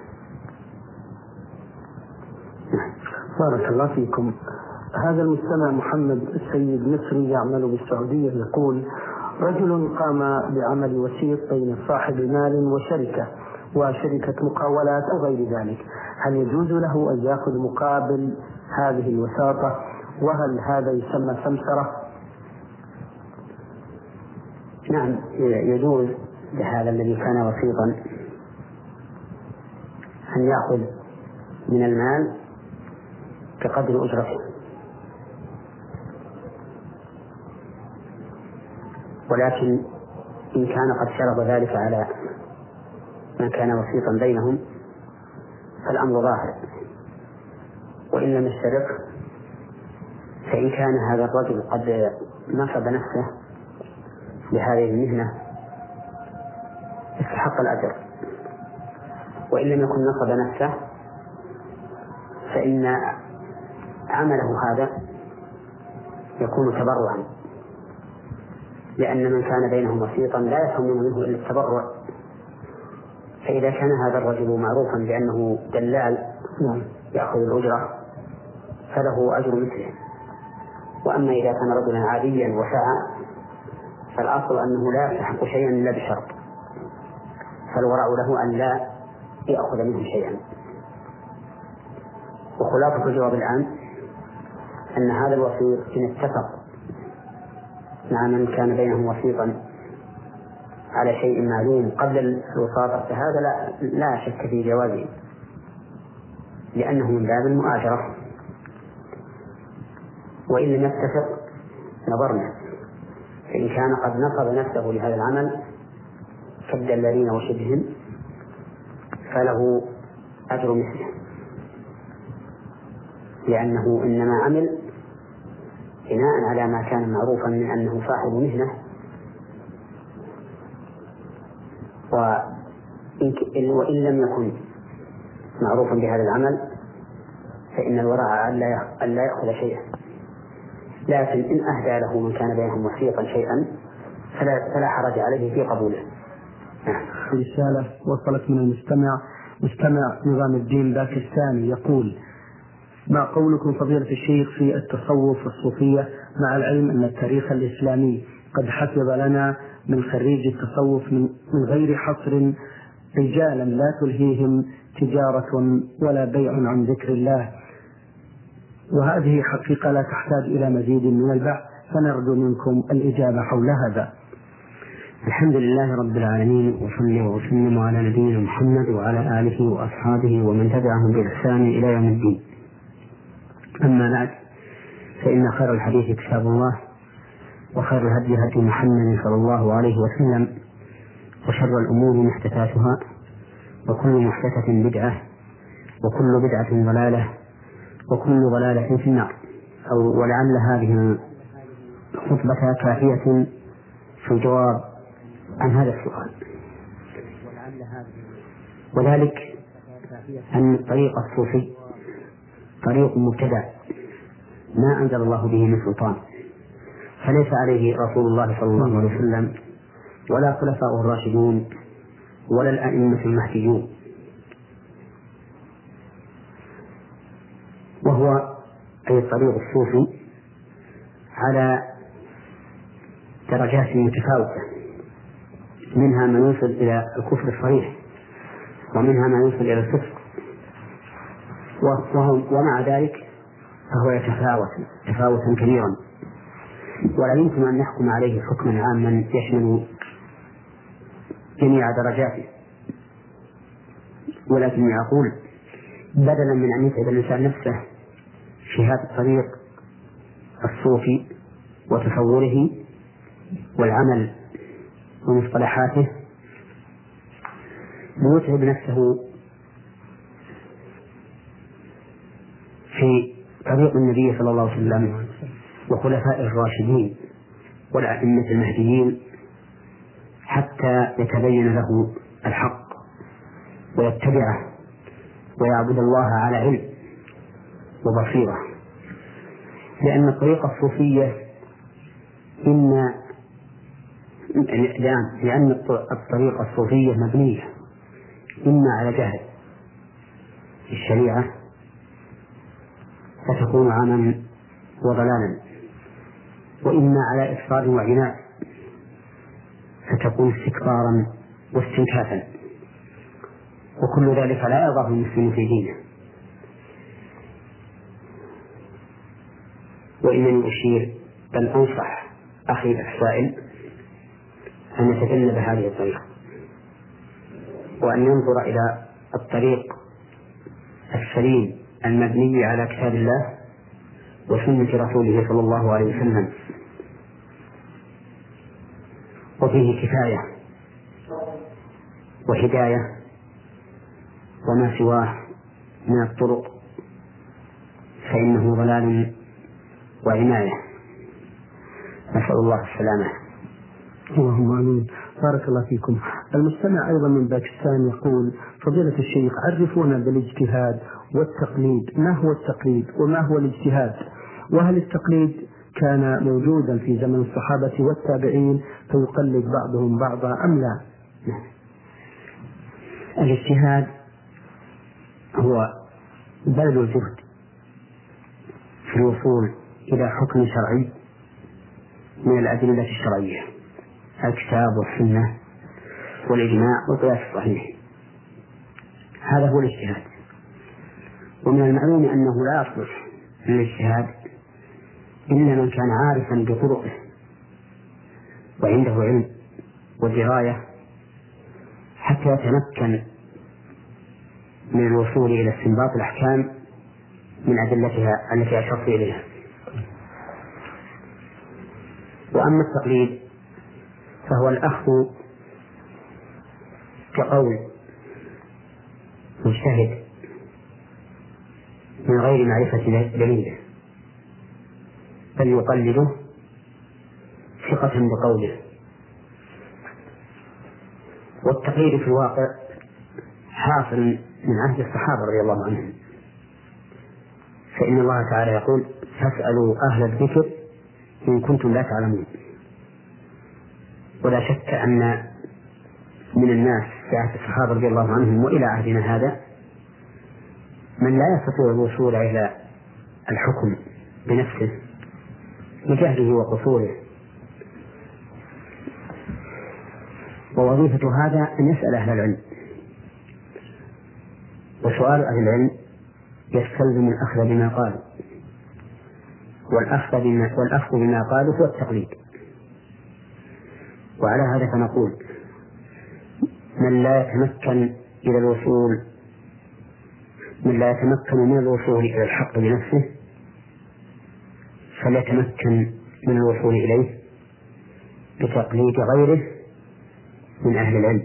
Speaker 1: بارك الله فيكم. هذا المستمع محمد السيد مصري يعمل بالسعودية يقول رجل قام بعمل وسيط بين صاحب مال وشركة وشركة مقاولات أو غير ذلك. هل يجوز له أن يأخذ مقابل هذه الوساطة؟ وهل هذا يسمى سمسرة؟
Speaker 2: نعم يجوز لهذا الذي كان وسيطا أن يأخذ من المال بقدر أجرته. ولكن إن كان قد شرط ذلك على من كان وسيطا بينهم فالأمر ظاهر. وإن لم يشترط فإن كان هذا الرجل قد نصب نفسه لهذه المهنة استحق الأجر. وإن لم يكن نصب نفسه فإن عمله هذا يكون تبرعا. لأن من كان بينهم وسيطا لا يفهمون منه إلا التبرع. فإذا كان هذا الرجل معروفا بأنه دلال نعم. يأخذ الأجرة فله أجر مثله. وأما إذا كان رجلا عاديا وسعى فالأصل أنه لا يستحق شيئا إلا بشرط. فالورع له أن لا يأخذ منه شيئا. وخلاصة الجواب الآن أن هذا الوسيط إن اتفق مع من كان بينهم وسيطا على شيء معلوم قبل الوساطة فهذا لا, لا شك في جوازه لأنه من باب المؤاشرة وإن لم يتفق نظرنا. فإن كان قد نصب نفسه لهذا العمل كالدلالين وشبههم فله أجر مثله. لأنه إنما عمل بناء على ما كان معروفا من أنه صاحب مهنة وإن, لم يكن معروفا بهذا العمل فإن الورع ألا يأخذ شيئا. لكن إن أهدى له من كان بينهم وثيقا شيئا فلا, حرج عليه في قبوله.
Speaker 1: رسالة وصلت من المستمع مستمع نظام الدين باكستاني يقول ما قولكم فضيلة الشيخ في التصوف والصوفية مع العلم أن التاريخ الإسلامي قد حفظ لنا من خريج التصوف من, غير حصر رجالا لا تلهيهم تجارة ولا بيع عن ذكر الله. وهذه حقيقة لا تحتاج إلى مزيد من البحث فنرجو منكم الإجابة حول هذا.
Speaker 2: الحمد لله رب العالمين وصلي وسلم على نبينا محمد وعلى آله وأصحابه ومن تبعهم بإحسان إلى يوم الدين. أما بعد فإن خير الحديث كتاب الله وخير الهدي هدي محمد صلى الله عليه وسلم وشر الأمور محدثاتها وكل محدثة بدعة وكل بدعة ضلالة وكل ضلالة في النار. أو ولعل هذه الخطبة كافية في الجواب عن هذا السؤال. وذلك أن الطريق الصوفي طريق مبتدع ما أنزل الله به من سلطان فليس عليه رسول الله صلى الله عليه وسلم ولا خلفاء الراشدون ولا الأئمة المهديون. وهو أي الطريق الصوفي على درجات متفاوتة. منها ما يوصل إلى الكفر الصريح ومنها ما يوصل إلى الكفر. ومع ذلك فهو يتفاوت تفاوتا كبيرا. ولا يمكن أن نحكم عليه حكما عاما يشمل جميع درجاته. ولكني أقول بدلا من أن يتعب الإنسان نفسه في هذا الطريق الصوفي وتصوره والعمل ومصطلحاته. ويتعب نفسه في طريق النبي صلى الله عليه وسلم وخلفاء الراشدين والأئمة المهديين حتى يتبين له الحق ويتبعه ويعبد الله على علم وبصيرة. لأن الطريقة الصوفية إما لأن الطريقة الصوفية مبنية إما على جهل الشريعة فتكون عاما وضلالا وإما على إصرار وعناء فتكون استكبارا واستنكافا. وكل ذلك لا يرضاه المسلم في دينه. وإنني أشير بل أنصح أخي السائل أن يتجنب هذه الطريقة. وأن ينظر إلى الطريق السليم المبني على كتاب الله وسنة رسوله صلى الله عليه وسلم. وفيه كفاية وهداية وما سواه من الطرق فإنه ضلال وعناية. نسأل الله السلامة.
Speaker 1: اللهم آمين. بارك الله فيكم. المستمع أيضا من باكستان يقول فضيلة الشيخ عرفونا بالاجتهاد والتقليد. ما هو التقليد وما هو الاجتهاد؟ وهل التقليد كان موجودا في زمن الصحابة والتابعين فيقلد بعضهم بعضا أم لا؟
Speaker 2: الاجتهاد هو بذل الجهد في الوصول إلى حكم شرعي من الأدلة الشرعية. الكتاب والسنة والإجماع والقياس الصحيح. هذا هو الاجتهاد. ومن المعلوم أنه لا يصلح للاجتهاد إلا من كان عارفا بطرقه وعنده علم ودراية حتى يتمكن من الوصول إلى استنباط الأحكام من أدلتها التي أشرت إليها. وأما التقليد فهو الأخذ كقول مجتهد من غير معرفة دليله بل يقلده ثقة بقوله. والتقليد في الواقع حاصل من عهد الصحابة رضي الله عنهم. فإن الله تعالى يقول فاسألوا أهل الذكر إن كنتم لا تعلمون. ولا شك أن من الناس في عهد الصحابة رضي الله عنهم وإلى عهدنا هذا من لا يستطيع الوصول إلى الحكم بنفسه لجهله وقصوره. ووظيفة هذا أن يسأل أهل العلم. وسؤال أهل العلم يستلزم الأخذ بما قالوا. والأخذ بما والأخذ بما قالوا هو التقليد. وعلى هذا فنقول من لا يتمكن إلى الوصول من لا يتمكن من الوصول إلى الحق بنفسه فليتمكن من الوصول إليه بتقليد غيره من أهل العلم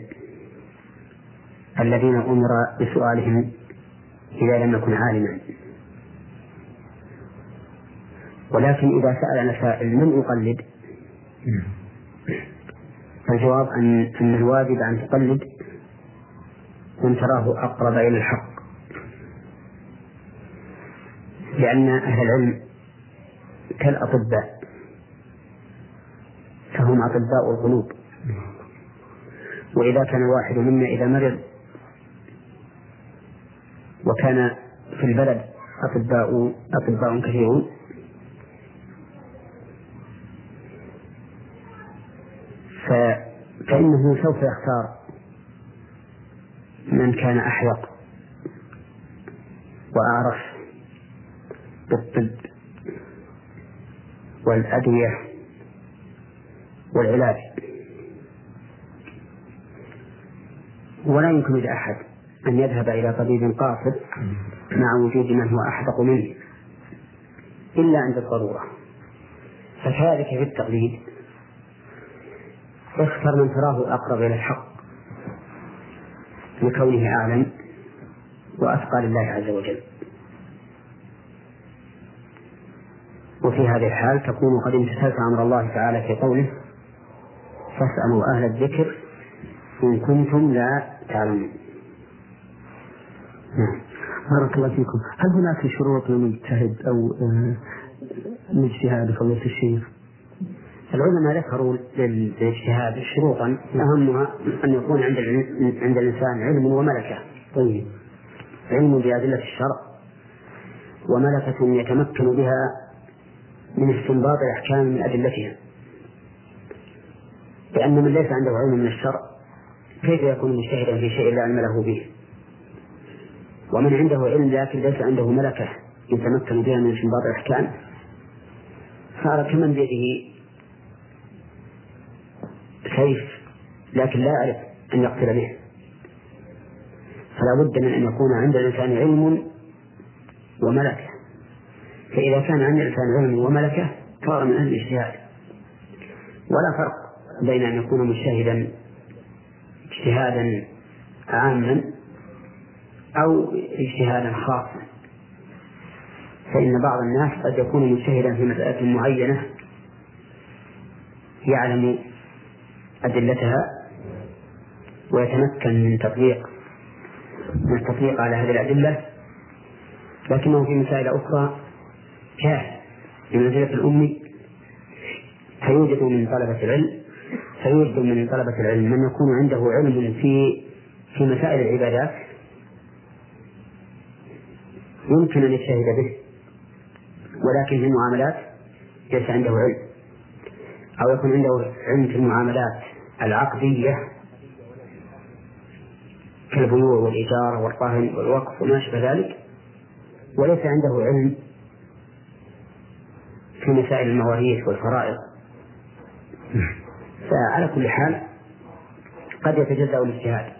Speaker 2: الذين أمر بسؤالهم إذا لم يكن عالما. ولكن إذا سأل سائل من أقلد فالجواب أن أن الواجب أن تقلد من تراه أقرب إلى الحق. لأن أهل العلم كالأطباء فهم أطباء القلوب. وإذا كان الواحد منا إذا مرض وكان في البلد أطباء أطباء كثيرون فإنه سوف يختار من كان أحوط وأعرف بالطب والأدوية والعلاج. ولا يمكن لأحد أن يذهب إلى طبيب قاصر مع وجود من هو أحدق منه إلا عند الضرورة. فكذلك في التقليد اختر من تراه أقرب إلى الحق لكونه أعلم وأتقى لله عز وجل. وفي هذه الحال تكون قد امتثلت أمر الله تعالى في قوله فاسألوا أهل الذكر إن كنتم لا تعلمون
Speaker 1: نعم. بارك الله فيكم. هل هناك شروط للمجتهد أو آه، الاجتهاد فضيلة الشيخ؟
Speaker 2: العلماء ذكروا للاجتهاد شروطا أهمها أن يكون عند عند الإنسان علم وملكة. طيب. علم بأدلة الشرع. وملكة يتمكن بها من استنباط الأحكام من أدلتها. لأن من ليس عنده علم من الشرع كيف يكون مجتهدا في شيء لا علم له به؟ ومن عنده علم لكن ليس عنده ملكة يتمكن بها من استنباط الأحكام صار كمن بيده سيف لكن لا يعرف أن يقتل به. فلا بد من أن يكون عند الإنسان علم وملكة. فإذا كان عند الإنسان علم وملكة صار من أهل الاجتهاد. ولا فرق بين أن يكون مجتهدا اجتهادا عاما أو اجتهادا خاصا. فإن بعض الناس قد يكون مجتهدا في مسألة معينة يعلم أدلتها ويتمكن من تطبيق من التطبيق على هذه الأدلة لكنه في مسائل أخرى كاهل بمنزلة الأمي فيوجد من طلبة العلم فيوجد من طلبة العلم من يكون عنده علم في في مسائل العبادات يمكن أن يجتهد به ولكن في المعاملات ليس عنده علم. أو يكون عنده علم في المعاملات العقدية كالبيوع والإيجار والرهن والوقف وما أشبه ذلك وليس عنده علم في مسائل المواريث والفرائض. فعلى كل حال قد يتجزأ الاجتهاد.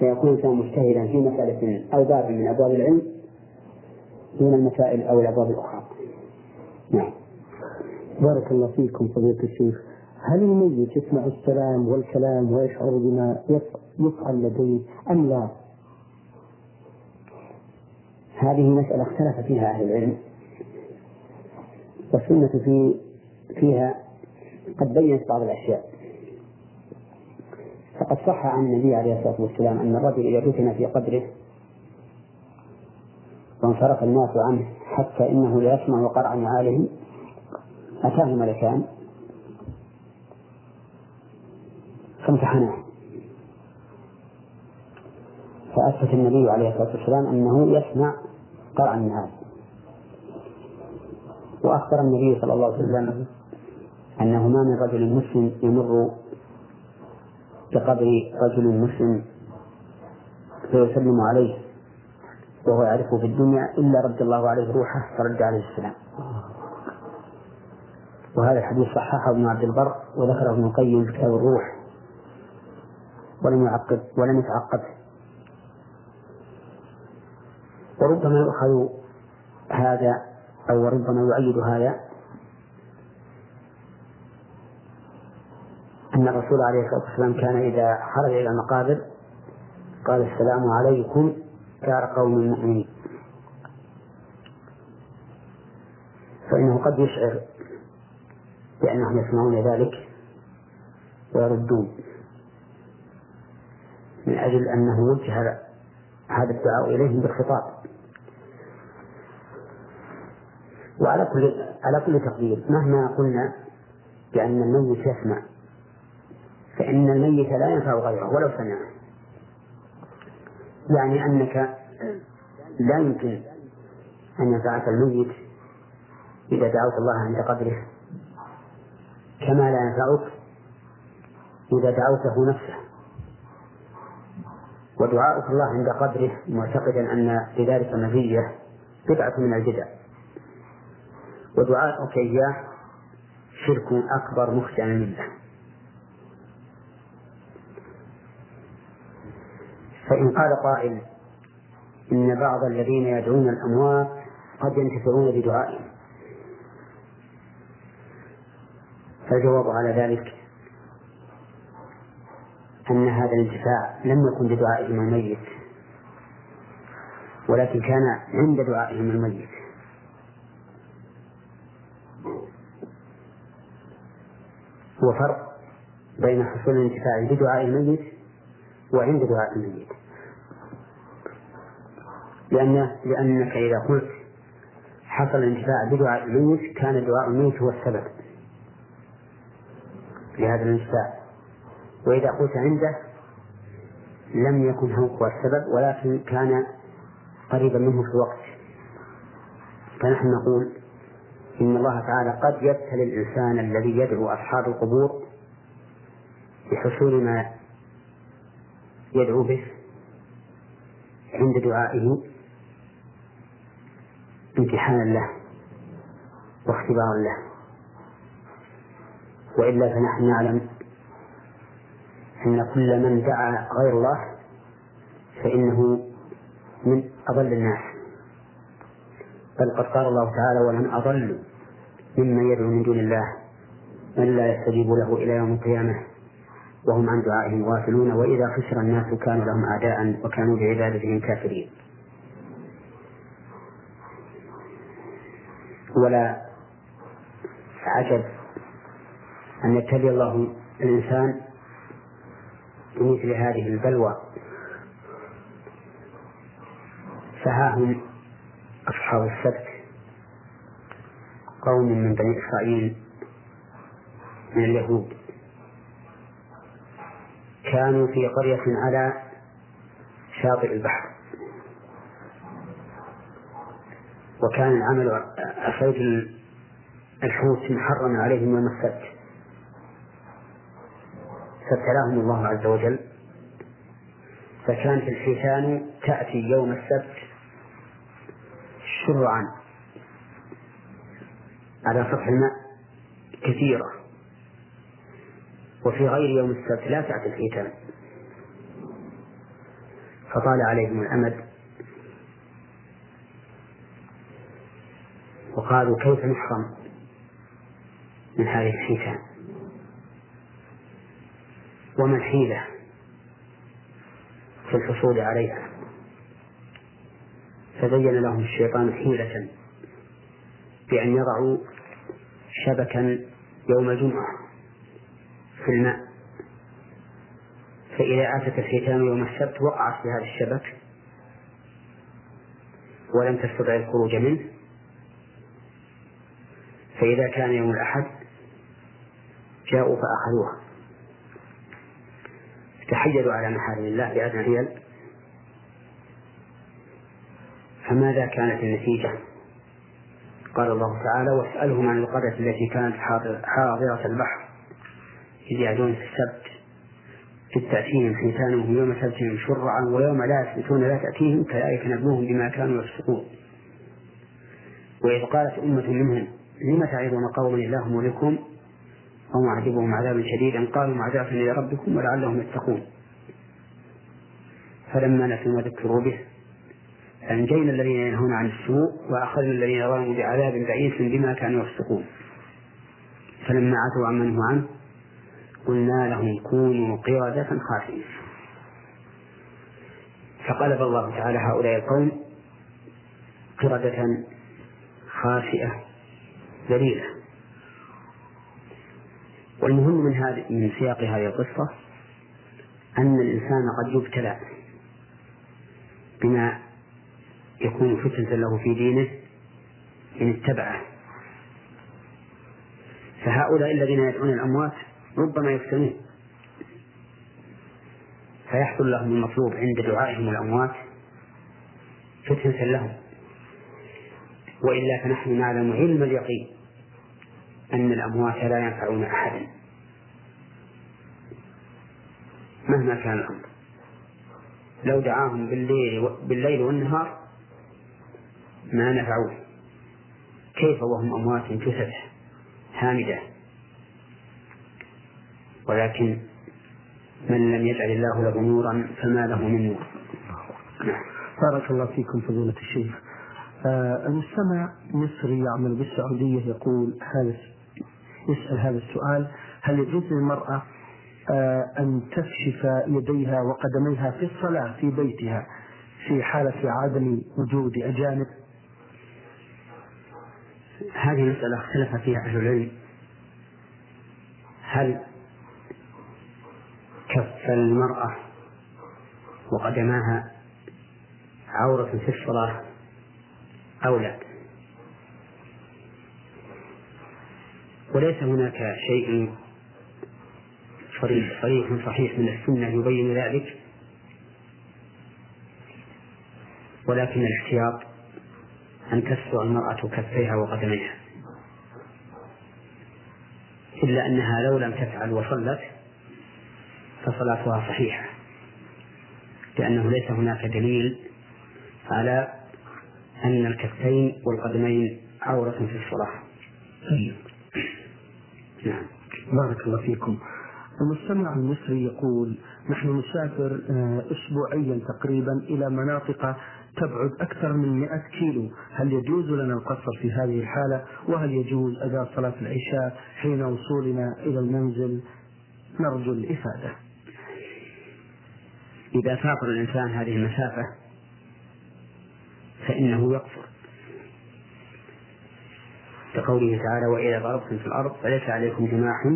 Speaker 2: فيكون الإنسان مجتهدا في مسألة أو باب من أبواب العلم دون المسائل أو الأبواب الأخرى. نعم.
Speaker 1: بارك الله فيكم فضيلة الشيخ. هل الميت يسمع السلام والكلام ويشعر بما يفعل لديه أم لا؟
Speaker 2: هذه مسألة اختلف فيها أهل العلم. والسنة في فيها قد بينت بعض الأشياء. فقد صح عن النبي عليه الصلاة والسلام أن الرجل إذا دفن في قبره وانصرف الناس عنه حتى إنه لا يسمع قرع نعالهم أتاه ملكان. فامتحناه. فأثبت النبي عليه الصلاة والسلام أنه يسمع قرع النعال وأخبر النبي صلى الله عليه وسلم أنه ما من رجل مسلم يمر بقبر رجل مسلم فيسلم عليه وهو يعرفه في الدنيا إلا رد الله عليه روحه فرد عليه السلام. وهذا الحديث صححه ابن عبد البر وذكره ابن القيم في كتاب الروح ولم يعقب ولم يتعقب. وربما يؤخذ هذا أو ربما يؤيد هذا أن الرسول عليه الصلاة والسلام كان إذا خرج إلى المقابر قال السلام عليكم دار قوم مؤمنين فإنه قد يشعر بأنهم يسمعون ذلك ويردون. من أجل أنه وجه هذا الدعاء إليهم بالخطاب. وعلى كل على كل تقدير مهما قلنا بأن الميت يسمع فإن الميت لا ينفع غيره ولو سمع. يعني أنك لا يمكن أن ينفعك الميت إذا دعوت الله عند قدره. كما لا ينفعك إذا دعوته نفسه. ودعاؤك الله عند قدره معتقدا أن لذلك مزية بدعة من البدع. ودعاؤك إياه شرك أكبر مخشى منه فإن قال قائل إن بعض الذين يدعون الأموات قد ينتفعون بدعائهم. فالجواب على ذلك أن هذا الانتفاع لم يكن بدعائهم الميت ولكن كان عند دعائهم الميت. هو فرق بين حصول الانتفاع بدعاء الميت وعند دعاء الميت. لأن لأنك إذا قلت حصل الانتفاع بدعاء الميت كان دعاء الميت هو السبب. لهذا الانتفاع وإذا قلت عنده لم يكن هو السبب ولكن كان قريبا منه في الوقت. فنحن نقول إن الله تعالى قد يبتلي الإنسان الذي يدعو أصحاب القبور بحصول ما يدعو به عند دعائه امتحانا له واختبارا له. وإلا فنحن نعلم أن كل من دعا غير الله فإنه من أضل الناس. بل قد قال الله تعالى ومن أضل ممن يدعو من دون الله من لا يستجيب له إلى يوم القيامة. وهم عن دعائهم غافلون وإذا خسر الناس كانوا لهم أعداء وكانوا بعبادتهم كافرين. ولا عجب أن يبتلي الله الإنسان بمثل هذه البلوى. فها هم أصحاب السبت قوم من بني إسرائيل من اليهود. كانوا في قرية على شاطئ البحر. وكان العمل صيد الحوت محرما عليهم يوم السبت. فابتلاهم الله عز وجل. فكانت الحيتان تأتي يوم السبت شرعا على سطح الماء كثيرة. وفي غير يوم السبت لا تأتي الحيتان. فطال عليهم الأمد. وقالوا كيف نحرم من هذه الحيتان؟ وما الحيلة في الحصول عليها. فبين لهم الشيطان حيلة بأن يضعوا شبكا يوم الجمعة في الماء. فإذا أتت الحيتان يوم السبت وقعت في هذا الشبك ولم تستطع الخروج منه فإذا كان يوم الأحد جاءوا فأخذوها. تحيلوا على محارم الله بأدنى حيل فماذا كانت النتيجة؟ قال الله تعالى واسألهم عن القرية التي كانت حاضرة البحر إذ يعدون في السبت. إذ تأتيهم حيتانهم يوم سبتهم شرعا ويوم لا يسبتون لا تأتيهم كذلك نبلوهم بما كانوا يفسقون. وإذ قالت أمة منهم لم تعظون قوما الله ملكهم أو معذبهم عذابا شديدا. قالوا معذرة إلى ربكم ولعلهم يتقون. فلما نسوا ما ذكروا به أنجينا الذين ينهون عن السوء وأخذنا الذين ظلموا بعذاب بئيس بما كانوا يفسقون. فلما عتوا عما نهوا عنه قلنا لهم كونوا قردة خاسئين. فقلب الله تعالى هؤلاء القوم قردة خاسئة ذليلة. والمهم من هذه من سياق هذه القصة أن الإنسان قد يبتلى بما يكون فتنة له في دينه إن اتبعه. فهؤلاء الذين يدعون الأموات ربما يفتنون. فيحصل لهم المطلوب عند دعائهم الأموات فتنة لهم. وإلا فنحن نعلم علم اليقين. أن الأموات لا ينفعون أحدا. مهما كان الأمر. لو دعاهم بالليل بالليل والنهار ما نفعوه. كيف وهم أموات جثث هامدة. ولكن من لم يجعل الله له نورا فما له من نور.
Speaker 1: نعم. بارك الله فيكم فضيلة الشيخ. آه المستمع مصري يعمل بالسعودية يقول هذا يسأل هذا السؤال هل يجوز للمرأة آه أن تكشف يديها وقدميها في الصلاة في بيتها في حالة عدم وجود أجانب؟
Speaker 2: هذه مسألة اختلف فيها أهل العلم. هل كف المرأة وقدماها عورة في الصلاة أو لا؟ وليس هناك شيء صريح. صريح صحيح من السنة يبين ذلك. ولكن الاحتياط أن تسوى المرأة كفيها وقدميها. إلا أنها لو لم تفعل وصلت فصلاتها صحيحة. لأنه ليس هناك دليل على أن الكفين والقدمين عورة في الصلاة.
Speaker 1: نعم. بارك الله فيكم. المستمع المصري يقول نحن نسافر آه، أسبوعيا تقريبا إلى مناطق تبعد أكثر من 100 كيلو. هل يجوز لنا القصر في هذه الحالة؟ وهل يجوز أداء صلاة العشاء حين وصولنا إلى المنزل? نرجو الإفادة.
Speaker 2: إذا سافر الإنسان هذه المسافة فإنه يقصر. كقوله تعالى وإذا ضربتم في الأرض فليس عليكم جناح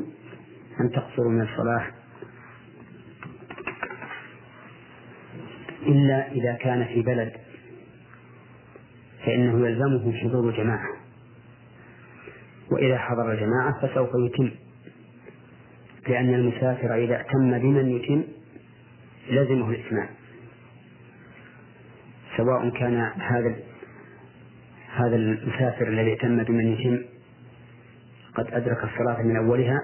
Speaker 2: أن تقصروا من الصلاة إلا إذا كان في بلد فإنه يلزمه حضور جماعة. وإذا حضر جماعة فسوف يتم. لأن المسافر إذا اعتم بمن يتم لزمه الإتمام. سواء كان هذا هذا المسافر الذي اهتم بمن يتم قد أدرك الصلاة من أولها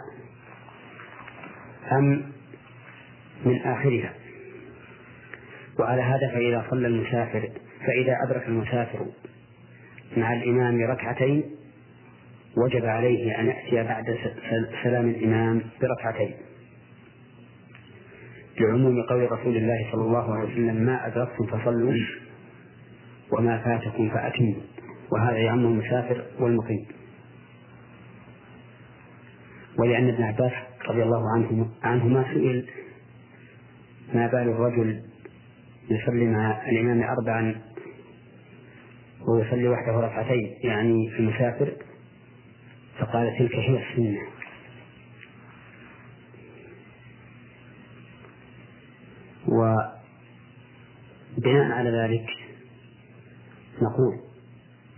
Speaker 2: أم من آخرها. وعلى هذا فإذا صلى المسافر فإذا أدرك المسافر مع الإمام ركعتين وجب عليه أن يأتي بعد سلام الإمام بركعتين. لعموم قول رسول الله صلى الله عليه وسلم ما أدركتم فصلوا وما فاتكم فأتموا. وهذا يعم المسافر والمقيم. ولأن ابن عباس رضي الله عنه عنهما سئل ما بال الرجل يصلي مع الإمام أربعا ويصلي وحده ركعتين يعني المسافر؟ فقال تلك هي السنة. وبناء على ذلك نقول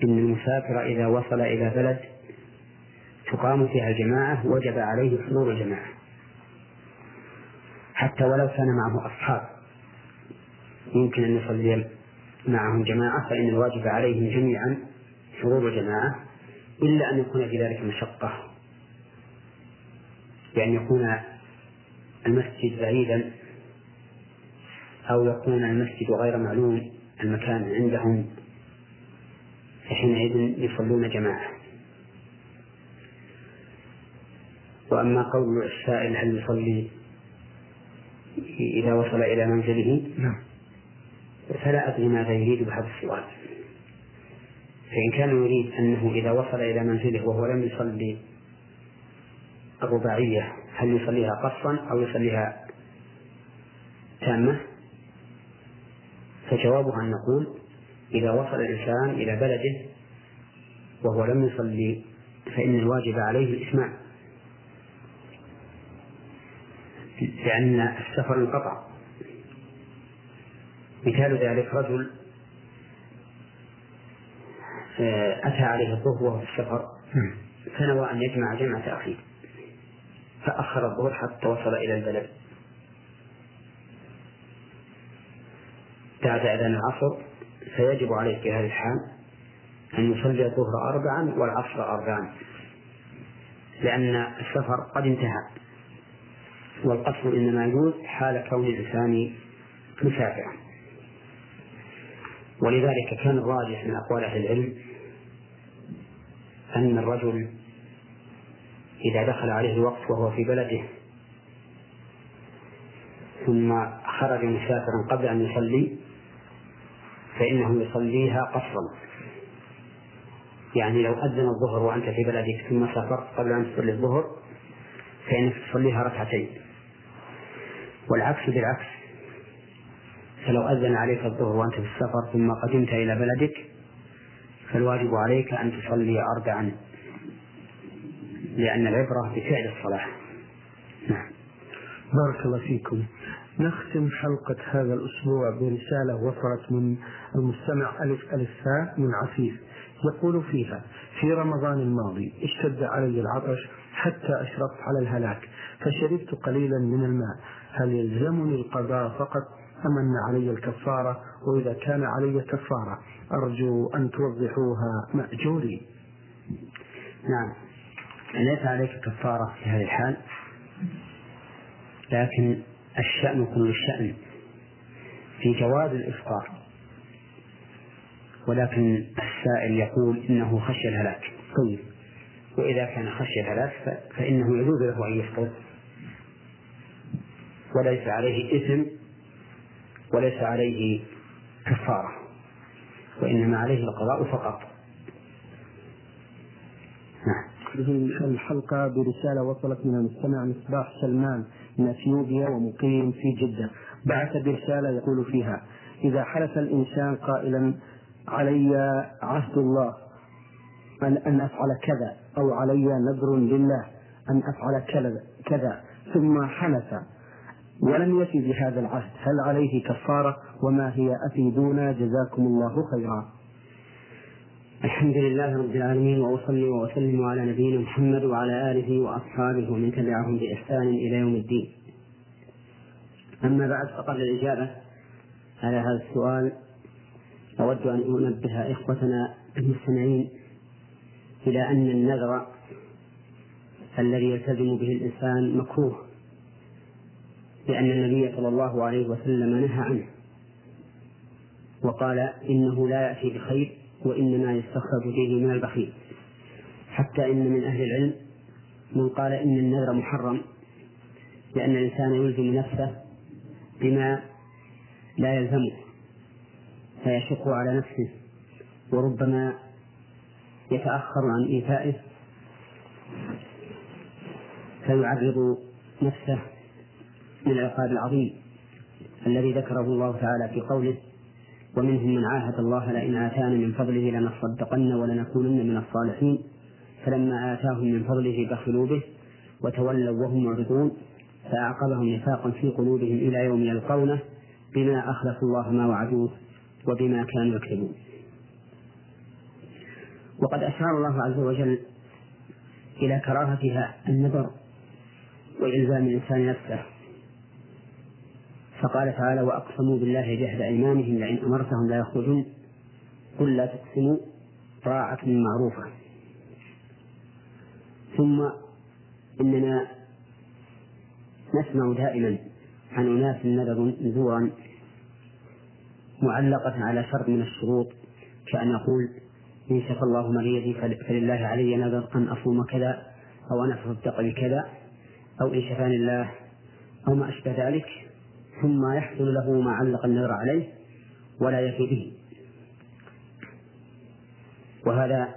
Speaker 2: إن المسافر إذا وصل إلى بلد تقام فيها الجماعة وجب عليه حضور الجماعة. حتى ولو كان معه أصحاب. يمكن أن يصلي معهم جماعة فإن الواجب عليهم جميعا حضور الجماعة إلا أن يكون في ذلك مشقة. بأن يكون المسجد بعيدا أو يكون المسجد غير معلوم المكان عندهم فحينئذ يصلون جماعة. وأما قول السائل هل يصلي إذا وصل إلى منزله؟ نعم. فلا أدري ماذا يريد بهذا السؤال. فإن كان يريد أنه إذا وصل إلى منزله وهو لم يصلي الرباعية هل يصليها قصرا أو يصليها تامة؟ فجوابها أن نقول إذا وصل الإنسان إلى بلده وهو لم يصلي فإن الواجب عليه الإسماع. لأن السفر انقطع. مثال ذلك رجل آه، أتى عليه الظهر وهو في السفر فنوى أن يجمع جمع تأخير فأخر الظهر حتى وصل إلى البلد. بعد أذان العصر فيجب عليه في هذه الحال أن يصلي الظهر أربعا والعصر أربعا لأن السفر قد انتهى. والقصر إنما يجوز حال كون الإنسان مسافرا. ولذلك كان الراجح من أقوال أهل العلم أن الرجل إذا دخل عليه الوقت وهو في بلده ثم خرج مسافرا قبل أن يصلي فإنه يصليها قصرا يعني لو أذن الظهر وأنت في بلدك ثم سافرت قبل أن تصلي الظهر فإنك تصليها ركعتين. والعكس بالعكس. فلو أذن عليك الظهر وأنت في السفر ثم قدمت إلى بلدك فالواجب عليك أن تصلي أربعا. لأن العبرة بفعل الصلاة. نعم.
Speaker 1: بارك الله فيكم. نختم حلقة هذا الأسبوع برسالة وصلت من المستمع ألف ألف فاء من عفيف. يقول فيها في رمضان الماضي اشتد علي العطش حتى أشرفت على الهلاك فشربت قليلا من الماء. هل يلزمني القضاء فقط أم أن علي الكفارة؟ وإذا كان علي كفارة أرجو أن توضحوها مأجوري
Speaker 2: نعم. ليس عليك كفارة في هذه الحال لكن الشأن كل الشأن في جواز الإفطار. ولكن السائل يقول إنه خشي الهلاك. طيب. وإذا كان خشي الهلاك فإنه يجوز له أن يفطر. وليس عليه إثم وليس عليه كفارة. وإنما عليه القضاء فقط.
Speaker 1: نعم. الحلقة برسالة وصلت من المستمع مصباح سلمان. من اثيوبيا ومقيم في جدة. بعث برسالة يقول فيها إذا حلف الإنسان قائلا علي عهد الله أن أن أفعل كذا أو علي نذر لله أن أفعل كذا كذا ثم حلف ولم يفي بهذا العهد هل عليه كفارة؟ وما هي أفيدونا؟ جزاكم الله خيرا.
Speaker 2: الحمد لله رب العالمين وأصلي وأسلم على نبينا محمد وعلى آله وأصحابه ومن تبعهم بإحسان إلى يوم الدين. أما بعد فقبل الإجابة على هذا السؤال أود أن أنبه إخوتنا المستمعين إلى أن النذر الذي يلتزم به الإنسان مكروه لأن النبي صلى الله عليه وسلم نهى عنه وقال إنه لا يأتي بخير وإنما يستخرج به من البخيل. حتى إن من أهل العلم من قال إن النذر محرم لأن الإنسان يلزم نفسه بما لا يلزمه فيشق على نفسه وربما يتأخر عن إيفائه فيعرض نفسه للعقاب العظيم الذي ذكره الله تعالى في قوله ومنهم من عاهد الله لئن آتانا من فضله لنصدقن ولنكونن من الصالحين. فلما آتاهم من فضله بخلوا به وتولوا وهم معرضون فأعقبهم نفاقا في قلوبهم إلى يوم يلقونه بما أخلفوا الله ما وعدوه وبما كانوا يكذبون. وقد أشار الله عز وجل إلى كراهتها النذر وإلزام الإنسان نفسه. فقال تعالى وأقسموا بالله جهد أيمانهم لئن أمرتهم لا يخرجون. قل لا تقسموا طاعة معروفة. ثم إننا نسمع دائما عن أناس نذورا معلقة على شرط من الشروط كأن يقول إن شفى الله مريضي فلله علي نذر أن أصوم كذا أو أن أتصدق بكذا أو إن شفاني الله أو ما أشبه ذلك. ثم يحصل له ما علق النذر عليه ولا يفي به. وهذا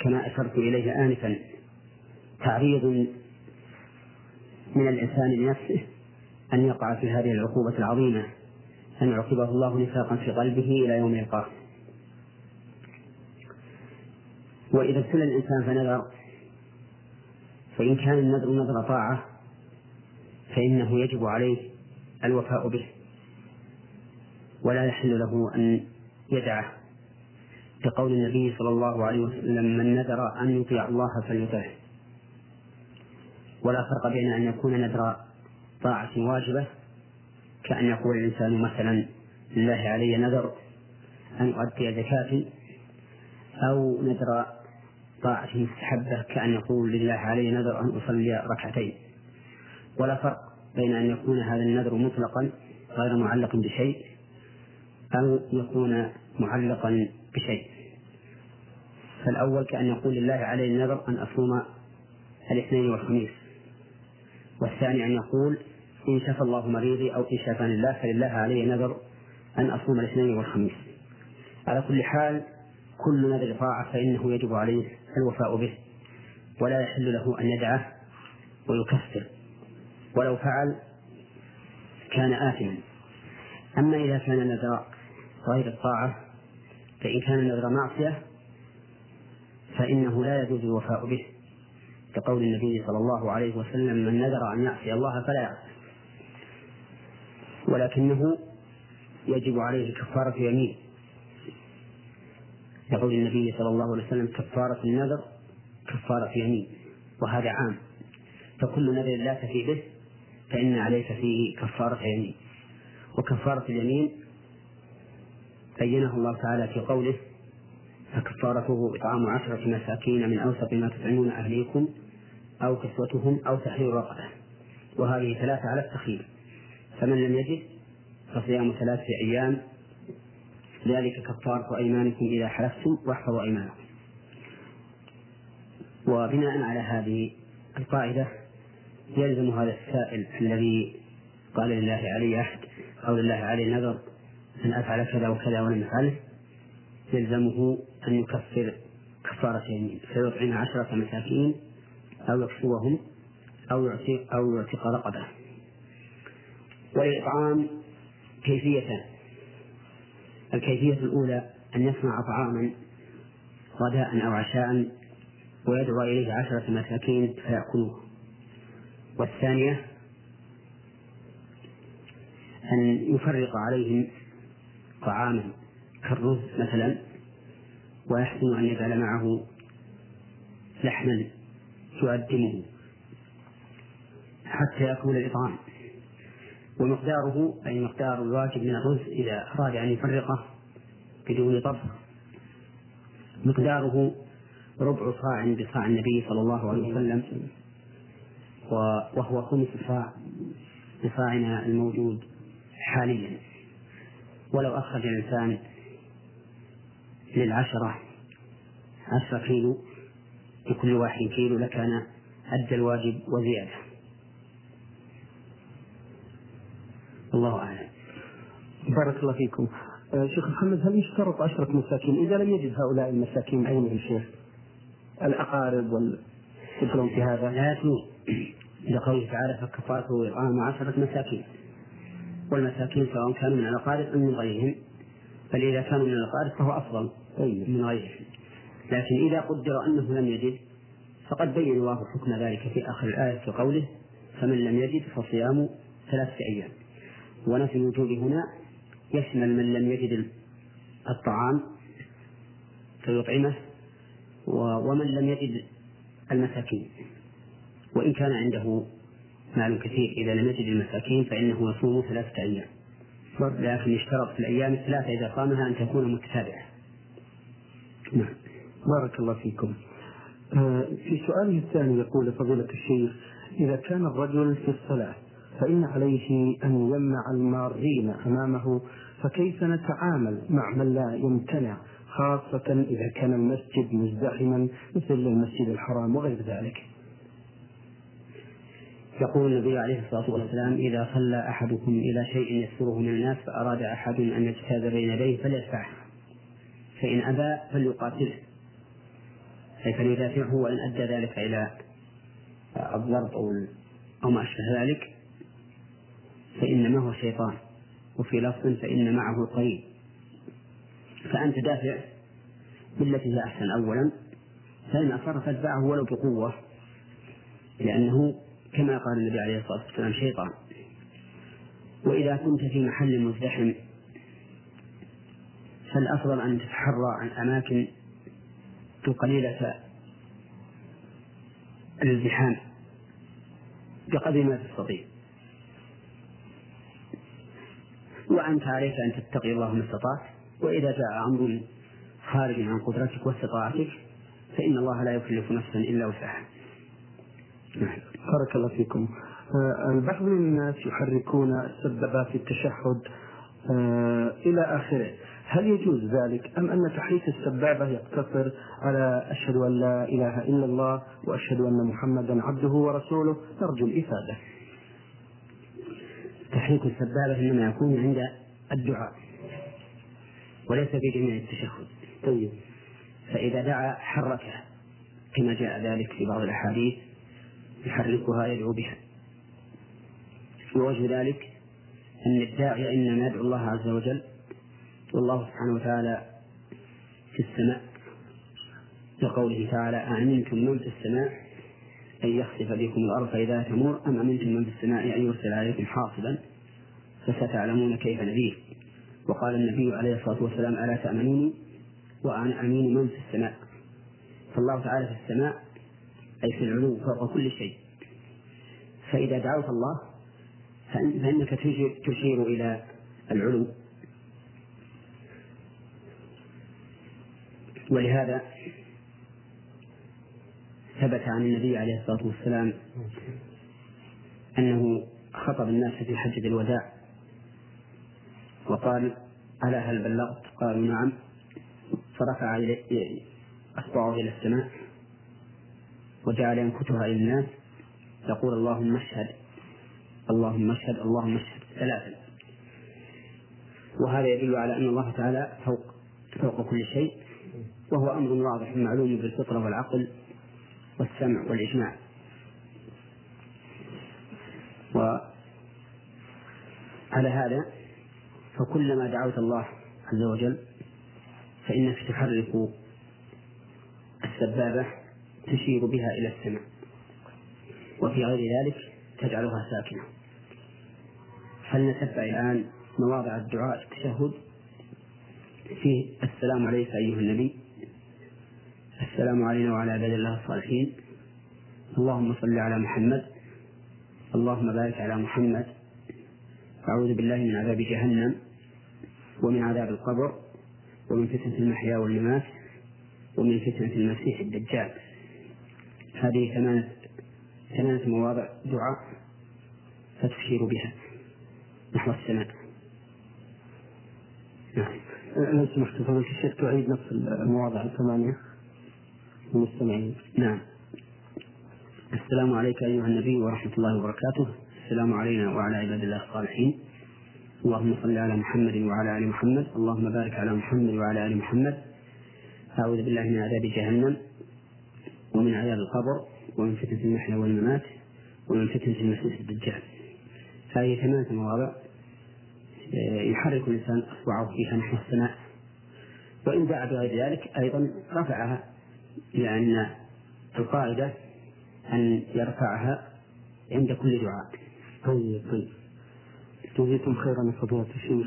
Speaker 2: كما أشرت إليه آنفا تعريض من الإنسان لنفسه أن يقع في هذه العقوبة العظيمة أن يعقبه الله نفاقا في قلبه إلى يوم يلقاه. وإذا ابتلى الإنسان فنذر فإن كان النذر نذر طاعة فإنه يجب عليه الوفاء به. ولا يحل له أن يدعه. لقول النبي صلى الله عليه وسلم من نذر أن يطيع الله فليطعه. ولا فرق بين أن يكون نذر طاعة واجبة كأن يقول الإنسان مثلا لله علي نذر أن أؤدي زكاتي. أو نذر طاعة مستحبة كأن يقول لله علي نذر أن أصلي ركعتين. ولا فرق بين أن يكون هذا النذر مطلقا غير معلق بشيء أو يكون معلقا بشيء. فالأول كأن يقول لله علي النذر أن أصوم الاثنين والخميس. والثاني أن يقول إن شفى الله مريضي أو إن شفاني الله فلله علي نذر أن أصوم الاثنين والخميس. على كل حال كل نذر طاعة فإنه يجب عليه الوفاء به ولا يحل له أن يدعه ويكفر. ولو فعل كان آثما. أما إذا كان نذر غير الطاعة فإن كان نذر معصية فإنه لا يجوز الوفاء به. كقول النبي صلى الله عليه وسلم من نذر أن يعصي الله فلا يعصي. ولكنه يجب عليه كفارة يمين. يقول النبي صلى الله عليه وسلم كفارة النذر كفارة يمين. وهذا عام. فكل نذر لا تفي به فإن عليك فيه كفارة يمين. وكفارة اليمين بينه الله تعالى في قوله فكفارته إطعام عشرة مساكين من أوسط ما تطعمون أهليكم أو كسوتهم أو تحرير رقبة. وهذه ثلاثة على التخييم فمن لم يجد فصيام ثلاثة أيام ذلك كفارة أيمانكم إذا حلفتم واحفظوا أيمانكم. وبناء على هذه القاعدة يلزم هذا السائل الذي قال لله علي عهد أو لله علي نذر أن أفعل كذا وكذا ولم أفعله؟ يلزمه أن يكفر كفارة يمين فيطعم عشرة مساكين أو يكسوهم أو يعتق أو يعتق رقبة. وللإطعام كيفيتان الكيفية الأولى أن يصنع طعاما غداء أو عشاء ويدعو إليه عشرة مساكين فيأكلوه. والثانية أن يفرق عليهم طعاما كالرز مثلا ويحسن أن يجعل معه لحما يقدمه حتى يكون الإطعام. ومقداره أي مقدار الواجب من الرز إذا أراد أن يفرقه بدون طبخ. مقداره ربع صاع بصاع النبي صلى الله عليه وسلم. وهو خمس صاع بصاعنا الموجود حاليا. ولو أخرج الإنسان للعشرة عشرة كيلو لكل واحد كيلو لكان أدى الواجب وزيادة. الله أعلم.
Speaker 1: بارك الله فيكم. آه، شيخ محمد هل يشترط عشرة مساكين؟ إذا لم يجد هؤلاء المساكين عينهم شيخ الأقارب وال في هذا؟
Speaker 2: لا يجوز. لقوله تعالى فكفارته إطعام عشرة مساكين. والمساكين سواء كانوا من الأقارب أم من غيرهم بل إذا كانوا من الأقارب فهو أفضل
Speaker 1: طيب.
Speaker 2: من غيرهم. لكن إذا قدر أنه لم يجد فقد بين الله حكم ذلك في آخر الآية في قوله فمن لم يجد فصيام ثلاثة أيام. ونفي الوجوب هنا يشمل من لم يجد الطعام فيطعمه ومن لم يجد المساكين. وإن كان عنده مال كثير إذا لم يجد المساكين فإنه يصوم ثلاثة أيام. لكن يشترط في الأيام الثلاثة إذا صامها أن تكون متتابعة.
Speaker 1: نعم. بارك الله فيكم. آه، في سؤاله الثاني يقول فضيلة الشيخ إذا كان الرجل في الصلاة فإن عليه أن يمنع المارين أمامه فكيف نتعامل مع من لا يمتنع خاصة إذا كان المسجد مزدحما مثل المسجد الحرام وغير ذلك؟
Speaker 2: يقول النبي عليه الصلاة والسلام إذا صلى أحدكم إلى شيء يستره من الناس فأراد أحد أن يجتاز بين يديه فليدفعه. فإن أبى فليقاتله. أي فليدافعه وإن أدى ذلك إلى الضرب أو أو ما أشبه ذلك؟ فإنما هو شيطان. وفي لفظ فإن معه القرين فأنت دافع بالتي هي أحسن. أولا فإن أصر فاتبعه ولو بقوة لأنه كما قال النبي عليه الصلاة والسلام شيطان. وإذا كنت في محل مزدحم فالأفضل أن تتحرى عن أماكن قليلة الازدحام بقدر ما تستطيع. وأنت عليك أن تتقي الله ما استطعت وإذا جاء أمر خارج عن قدرتك واستطاعتك فإن الله لا يكلف نفسا إلا وسعها.
Speaker 1: نعم. بارك الله فيكم. آه، البعض من الناس يحركون السبابة في التشهد آه، إلى آخره. هل يجوز ذلك؟ أم أن تحريك السبابة يقتصر على أشهد أن لا إله إلا الله وأشهد أن محمدا عبده ورسوله؟ نرجو الإفادة.
Speaker 2: تحريك السبابة إنما يكون عند الدعاء وليس في جميع التشهد.
Speaker 1: طيب
Speaker 2: فإذا دعا حركها كما جاء ذلك في بعض الأحاديث يحركها يدعو بها. ووجه ذلك أن الداعي إنما يدعو الله عز وجل والله سبحانه وتعالى في السماء. لقوله تعالى أأمنتم من في السماء أن يخسف بكم الأرض فإذا تمور أم أمنتم من في السماء أن يرسل عليكم حاصبا فستعلمون كيف نذير؟ وقال النبي عليه الصلاة والسلام ألا تأمنوني؟ وأنا أمين من في السماء. فالله تعالى في السماء أي في العلو فوق كل شيء. فإذا دعوت الله فإنك تشير إلى العلو. ولهذا ثبت عن النبي عليه الصلاة والسلام أنه خطب الناس في حجة الوداع وقال ألا هل بلغت؟ قالوا نعم. فرفع أصبعه إلى السماء. وجعل ينكتها إلى الناس يقول اللهم اشهد اللهم اشهد اللهم اشهد ثلاثا. وهذا يدل على أن الله تعالى فوق فوق كل شيء وهو أمر واضح معلوم بالفطرة والعقل والسمع والإجماع. وعلى هذا فكلما دعوت الله عز وجل فإنك تحرك السبابة تشير بها إلى السماء. وفي غير ذلك تجعلها ساكنة. فلنتبع الآن مواضع الدعاء التشهد فيه السلام عليك أيها النبي. السلام علينا وعلى عباد الله الصالحين. اللهم صل على محمد. اللهم بارك على محمد. أعوذ بالله من عذاب جهنم ومن عذاب القبر ومن فتنة المحيا والممات ومن فتنة المسيح الدجال. هذه ثمانية ثمانية مواضع دعاء فتشير بها. نحو السماء.
Speaker 1: نعم. لو سمحت فضيلة الشيخ تعيد نفس المواضع الثمانية؟ المستمعين.
Speaker 2: نعم. السلام عليك أيها النبي ورحمة الله وبركاته. السلام علينا وعلى عباد الله الصالحين. اللهم صل على محمد وعلى آل محمد. اللهم بارك على محمد وعلى آل محمد. أعوذ بالله من عذاب جهنم. ومن عذاب القبر ومن فتنة المحيا والممات ومن فتنة المسيح الدجال. هذه ثمانية مواضع آه، يحرك الإنسان أصبعه فيها نحو السماء. وإن دعا بغير ذلك أيضا رفعها لأن القاعدة أن يرفعها عند كل دعاء.
Speaker 1: طيب طيب. جزيتم خيرا يا فضيلة الشيخ.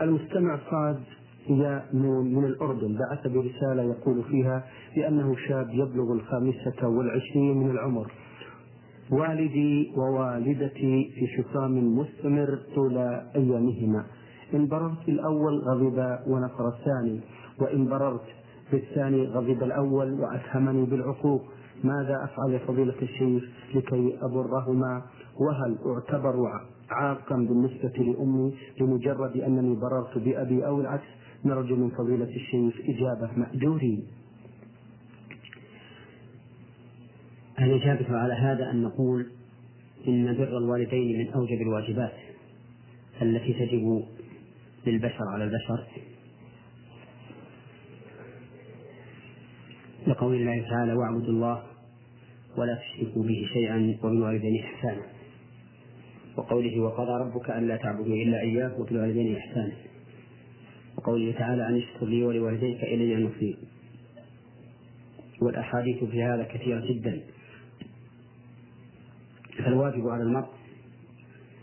Speaker 1: المستمع صاد هي من, من الأردن بعث برسالة يقول فيها بأنه شاب يبلغ الخامسة والعشرين من العمر. والدي ووالدتي في خصام مستمر طول أيامهما. إن بررت الأول غضب ونفر الثاني وإن بررت بالثاني غضب الأول وأتهمني بالعقوق ماذا أفعل يا فضيلة الشيخ لكي أبرهما وهل أعتبر عاقا بالنسبة لأمي لمجرد أنني بررت بأبي أو العكس؟ نرجو من فضيلة الشيخ إجابة مأجورين
Speaker 2: الإجابة على هذا أن نقول إن بر الوالدين من أوجب الواجبات التي تجب للبشر على البشر؟ لقول الله تعالى واعبدوا الله ولا تشركوا به شيئا وبالوالدين إحسانا. وقوله وقضى ربك ألا تعبدوا إلا إياه وبالوالدين إحسانا. وقوله تعالى أن اشكر لي ولوالديك إلي المصير. والأحاديث في هذا كثيرة جدا. فالواجب على المرء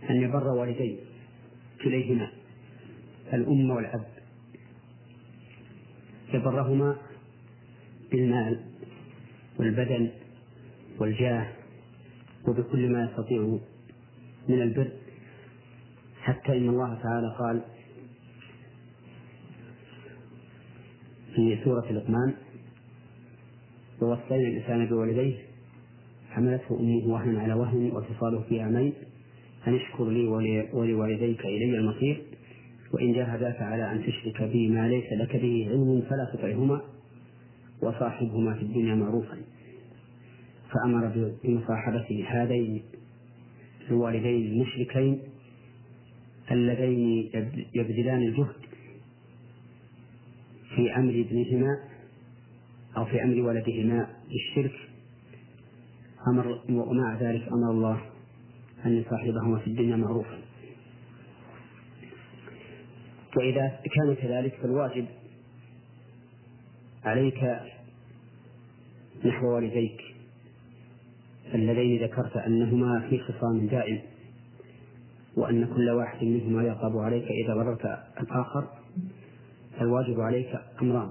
Speaker 2: أن يبر والديه كليهما الأم والأب. يبرهما بالمال والبدن والجاه وبكل ما يستطيع من البر. حتى إن الله تعالى قال في سورة لقمان ووصينا الإنسان بوالديه حملته أمه وهنا على وهن وفصاله في عامين أن اشكر لي ولوالديك إلي المصير وإن جاهداك على أن تشرك بي ما ليس لك به علم فلا تطعهما وصاحبهما في الدنيا معروفا. فأمر بمصاحبة هذين الوالدين المشركين اللذين يبذلان الجهد في أمر ابنهما أو في أمر ولدهما بالشرك. أمر ومع ذلك أمر الله أن يصاحبهما في الدنيا معروفا. وإذا كان كذلك فالواجب عليك نحو والديك اللذين ذكرت أنهما في خصام دائم وأن كل واحد منهما يغضب عليك إذا بررت الآخر. فالواجب عليك أمران.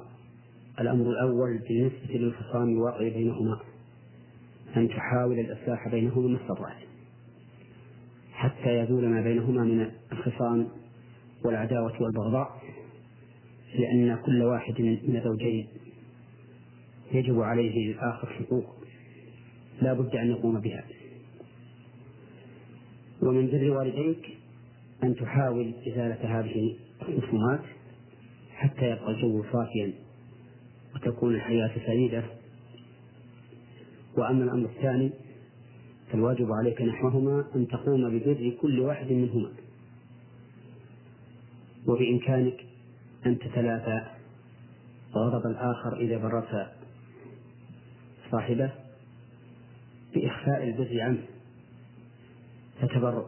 Speaker 2: الأمر الأول بالنسبة للخصام الواقع بينهما أن تحاول الإصلاح بينهما ما استطعت حتى يزول ما بينهما من الخصام والعداوة والبغضاء لأن كل واحد من الزوجين يجب عليه للآخر حقوق لا بد أن يقوم بها. ومن بر والديك أن تحاول إزالة هذه الخصومات حتى يبقى الجو صافيا وتكون الحياة سعيدة. وأما الأمر الثاني فالواجب عليك نحوهما أن تقوم ببر كل واحد منهما. وبإمكانك أن تتلافى غضب الآخر إذا بررت صاحبه بإخفاء البر عنه. فتبر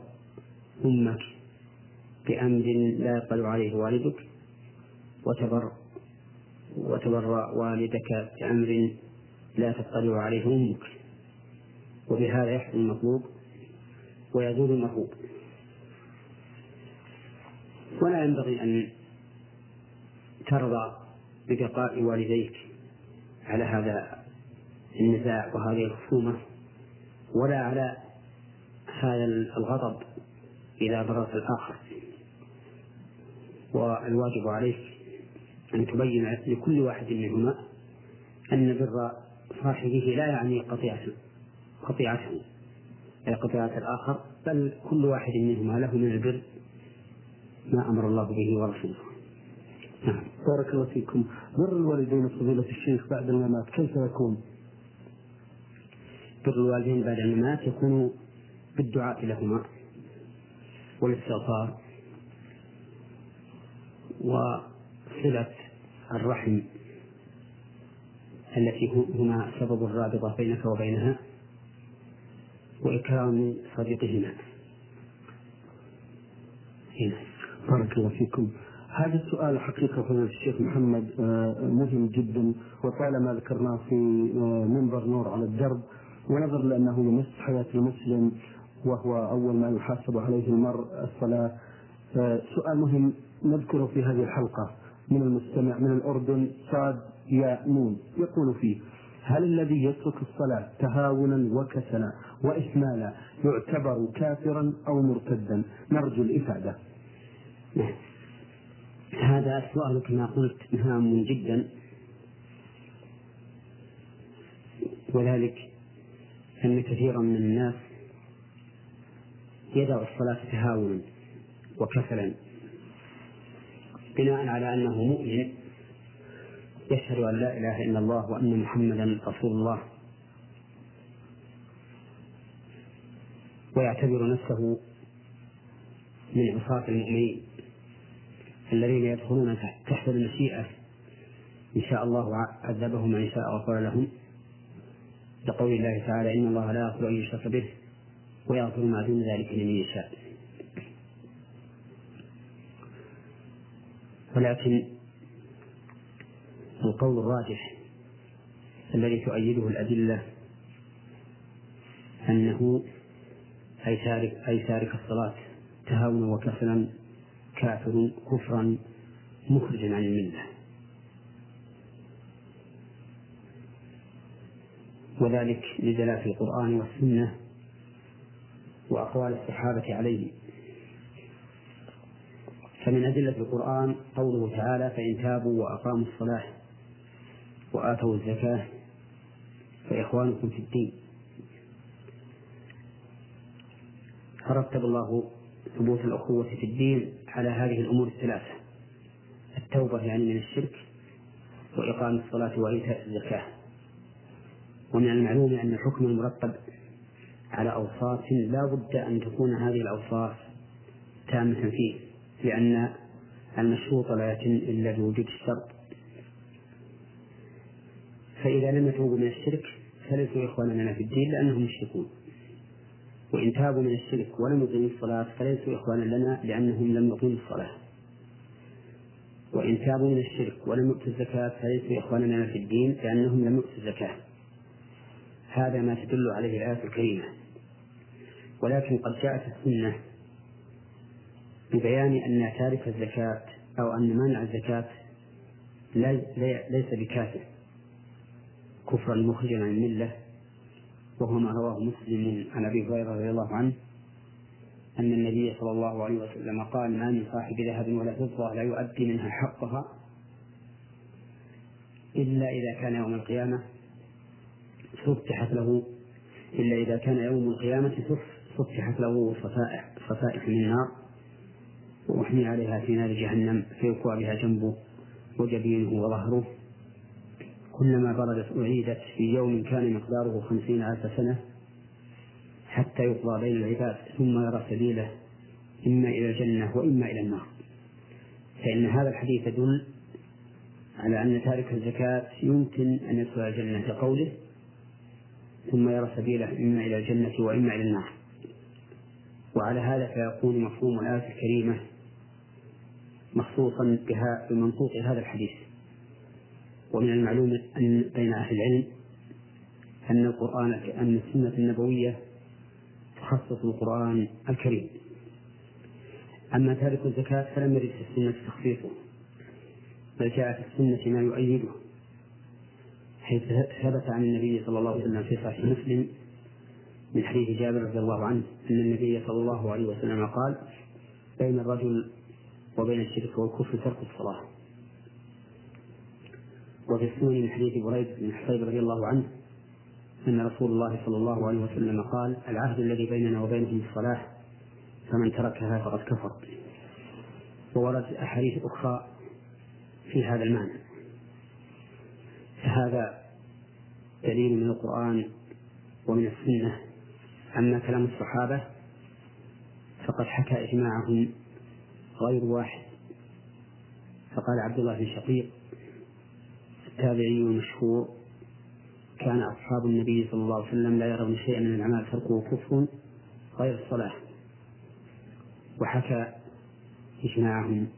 Speaker 2: أمك بأمر لا يطلع عليه والدك. وتبر وتبر والدك بأمر لا تطلع عليه أمك وبهذا يحصل المطلوب ويزول المرغوب ولا ينبغي أن ترضى ببقاء والديك على هذا النزاع وهذه الخصومة ولا على هذا الغضب إذا ضررت الآخر. والواجب عليك أن تبين لكل واحد منهما أن بر صاحبه لا يعني قطيعته قطيعته أي قطيعة الآخر بل كل واحد منهما له من البر ما أمر الله به ورسوله.
Speaker 1: نعم. بارك الله فيكم. بر الوالدين فضيلة الشيخ بعد الممات كيف يكون؟
Speaker 2: بر الوالدين بعد الممات يكون بالدعاء لهما والاستغفار وصلة الرحم التي هما سبب الرابطة بينك وبينها وإكرام صديقهما.
Speaker 1: هنا. بارك الله فيكم. هذا السؤال حقيقة فضيلة الشيخ محمد آه، مهم جدا. وطالما ذكرناه في آه، منبر نور على الدرب ونظر لأنه يمس حياة المسلم وهو أول ما يحاسب عليه المرء الصلاة. آه، سؤال مهم نذكره في هذه الحلقة. من المستمع من الأردن صاد يا نون يقول فيه هل الذي يترك الصلاة تهاونا وكسلا وإهمالا يعتبر كافرا أو مرتدا؟ نرجو الإفادة.
Speaker 2: هذا السؤال كما قلت هام جدا. وذلك أن كثيرا من الناس يدع الصلاة تهاونا وكسلا. بناء على أنه مؤمن. يشهد أن لا إله إلا الله وأن محمدا رسول الله. ويعتبر نفسه من عصاة المؤمنين الذين يدخلون تحت المشيئة. إن شاء الله عذبهم وإن شاء غفر لهم. لقول الله تعالى إن الله لا يغفر أن يشرك به ويغفر ما دون ذلك لمن يشاء. ولكن القول الراجح الذي تؤيده الأدلة أنه أي تارك أي تارك الصلاة تهاونا وكسلا كافر كفرا مخرجا عن الملة. وذلك لدلالة القرآن والسنة وأقوال الصحابة عليه. فمن أدلة القرآن قوله تعالى فإن تابوا وأقاموا الصلاة وآتوا الزكاة فإخوانكم في الدين. فرتب الله ثبوت الأخوة في الدين على هذه الأمور الثلاثة. التوبة يعني من الشرك وإقام الصلاة وإيتاء الزكاة. ومن المعلوم أن الحكم المرتب على أوصاف لا بد أن تكون هذه الأوصاف تامة فيه. لأن المشروط لا يتم إلا بوجود الشرط. فإذا لم يتوبوا من الشرك فليسوا إخوانا لنا في الدين لأنهم مشركون. وإن تابوا من الشرك ولم يقيموا الصلاة فليسوا إخوانا لنا لأنهم لم يقيموا الصلاة. وإن تابوا من الشرك ولم يؤتوا الزكاة فليسوا إخوانا لنا في الدين لأنهم لم يؤتوا الزكاة. هذا ما تدل عليه الآية الكريمة. ولكن قد جاءت السنة ببيان أن تارك الزكاة أو أن منع الزكاة ليس بكافر. كفرا مخرجا عن الملة وهو ما رواه مسلم عن أبي هريرة رضي الله عنه أن النبي صلى الله عليه وسلم قال ما من صاحب ذهب ولا فضة لا يؤدي منها حقها إلا إذا كان يوم القيامة فتحت له إلا إذا كان يوم القيامة فتحت له صفائح صفائح من النار وأحمي عليها في نار جهنم فيكوى بها جنبه وجبينه وظهره. كلما بردت أعيدت في يوم كان مقداره خمسين ألف سنة حتى يقضى بين العباد ثم يرى سبيله إما إلى الجنة وإما إلى النار. فإن هذا الحديث يدل على أن تارك الزكاة يمكن أن يدخل الجنة كقوله ثم يرى سبيله إما إلى الجنة وإما إلى النار. وعلى هذا فيكون مفهوم الآية الكريمة مخصوصا بها بمنطوق هذا الحديث. ومن المعلوم أن بين أهل العلم أن القرآن أن السنة النبوية تخصص القرآن الكريم. أما تارك الزكاة فلم يرد في السنة تخصيصه بل جاء في السنة ما يؤيده. حيث ثبت عن النبي صلى الله عليه وسلم في صحيح مسلم من حديث جابر رضي الله عنه أن النبي صلى الله عليه وسلم قال بين الرجل وبين الشرك والكفر ترك الصلاة. وفي السنن من حديث بريد بن حصيب رضي الله عنه أن رسول الله صلى الله عليه وسلم قال العهد الذي بيننا وبينهم الصلاة فمن تركها فقد كفر. وورد أحاديث أخرى في هذا المعنى. فهذا دليل من القرآن ومن السنة. أما كلام الصحابة فقد حكى إجماعهم غير واحد. فقال عبد الله بن شقيق التابعي المشهور كان أصحاب النبي صلى الله عليه وسلم لا يرون شيئا من الأعمال تركه كفر غير الصلاة. وحكى إجماعهم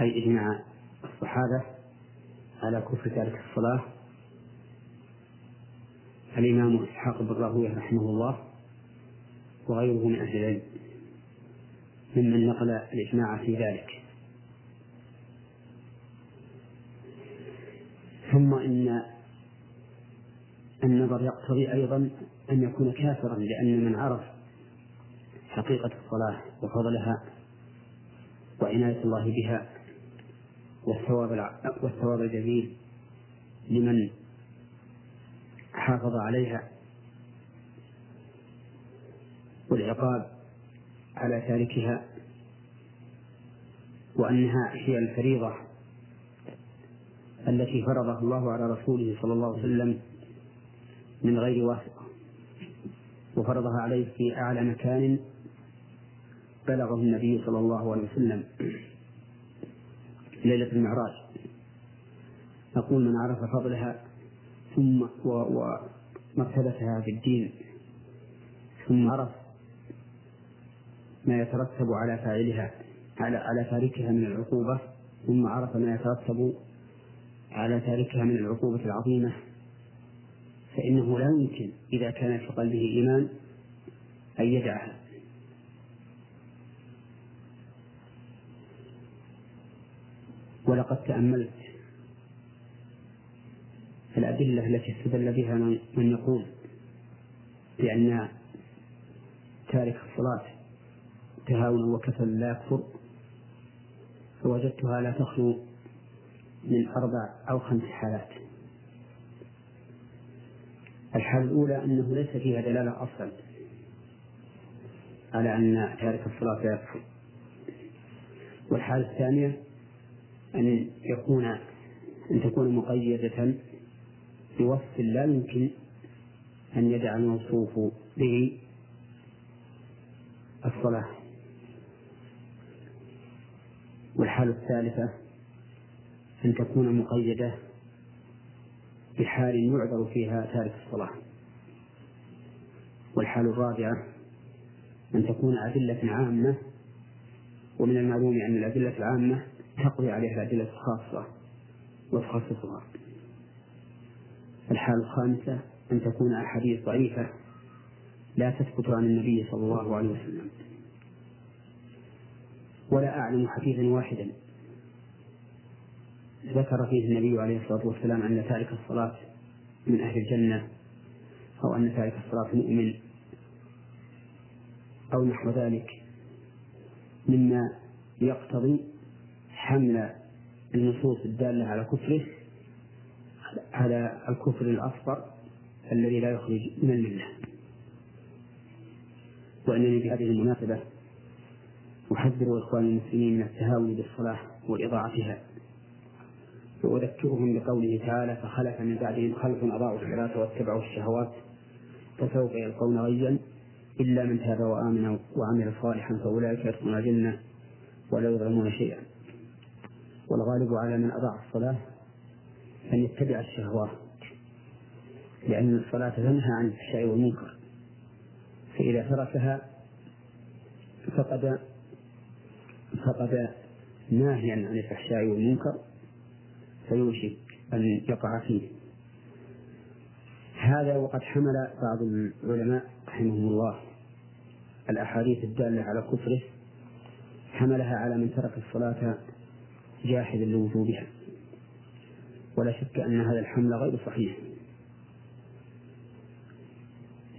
Speaker 2: أي إجماع الصحابة على كفر تارك الصلاة. الإمام إسحاق بن راهويه رحمه الله وغيره من أهل العلم. ممن نقل الإجماع في ذلك. ثم إن النظر يقتضي أيضا أن يكون كافرا لأن من عرف حقيقة الصلاة وفضلها وعناية الله بها والثواب والثواب الجزيل لمن حافظ عليها والعقاب على تاركها وأنها هي الفريضة التي فرضها الله على رسوله صلى الله عليه وسلم من غير واسطة وفرضها عليه في أعلى مكان بلغه النبي صلى الله عليه وسلم ليلة المعراج. نقول من عرف فضلها ثم ومرتبتها في الدين ثم عرف ما يترتب على فاعلها على على تاركها من العقوبة ثم عرف ما يترتب على تاركها من العقوبة العظيمة. فإنه لا يمكن إذا كان في قلبه إيمان أن يدعها. ولقد تأملت. الأدلة التي استدل بها من يقول بأن تارك الصلاة تهاونا وكسلا لا يكفر. فوجدتها لا تخلو من أربع أو خمس حالات. الحالة الأولى أنه ليس فيها دلالة أصلا على أن تارك الصلاة لا يكفر. والحالة الثانية أن يكون أن تكون مقيدة بوصف لا يمكن أن يدع الموصوف به الصلاة. والحالة الثالثة أن تكون مقيدة بحال يعذر فيها تارك الصلاة. والحال الرابعة أن تكون أدلة عامة ومن المعلوم أن الأدلة العامة تقضي عليها الأدلة الخاصة وتخصصها الحالة الخامسة أن تكون أحاديث ضعيفة لا تثبت عن النبي صلى الله عليه وسلم. ولا أعلم حديثا واحدا. ذكر فيه النبي عليه الصلاة والسلام أن تارك الصلاة من أهل الجنة أو أن تارك الصلاة مؤمن أو نحو ذلك مما يقتضي حمل النصوص الدالة على كفره على الكفر الأصغر الذي لا يخرج من الملة. وأنني بهذه المناسبة أحذر إخواني المسلمين من التهاون بالصلاة وإضاعتها وأذكرهم بقوله تعالى فخلف من بعدهم خلف أضاعوا الصلاة واتبعوا الشهوات فسوف يلقون غيا إلا من تاب وآمن وعمل صالحا فأولئك يدخلون الجنة ولا يظلمون شيئا. والغالب على من أضاع الصلاة أن يتبع الشهوات لأن الصلاة تنهى عن الفحشاء والمنكر فإذا تركها فقد فقد ناهيا عن الفحشاء والمنكر فيوشك أن يقع فيه. هذا وقد حمل بعض العلماء رحمهم الله. الأحاديث الدالة على كفره حملها على من ترك الصلاة جاحدا لوجوبها. ولا شك أن هذا الحمل غير صحيح.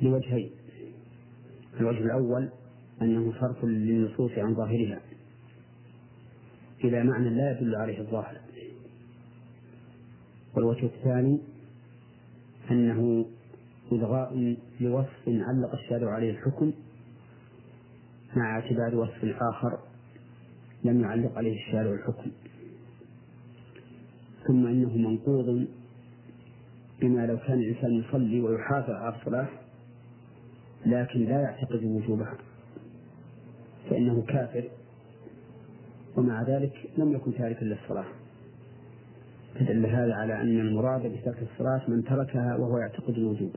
Speaker 2: لوجهين الوجه الأول أنه صرف للنصوص عن ظاهرها. إلى معنى لا يدل عليه الظاهر. والوجه الثاني أنه إلغاء لوصف علق الشارع عليه الحكم مع اعتبار وصف آخر لم يعلق عليه الشارع الحكم. ثم إنه منقوض بما لو كان الإنسان يصلي ويحافظ على الصلاة لكن لا يعتقد وجوبها فإنه كافر ومع ذلك لم يكن تاركا للصلاة. فدل هذا على أن المراد بترك الصلاة من تركها وهو يعتقد الوجوب.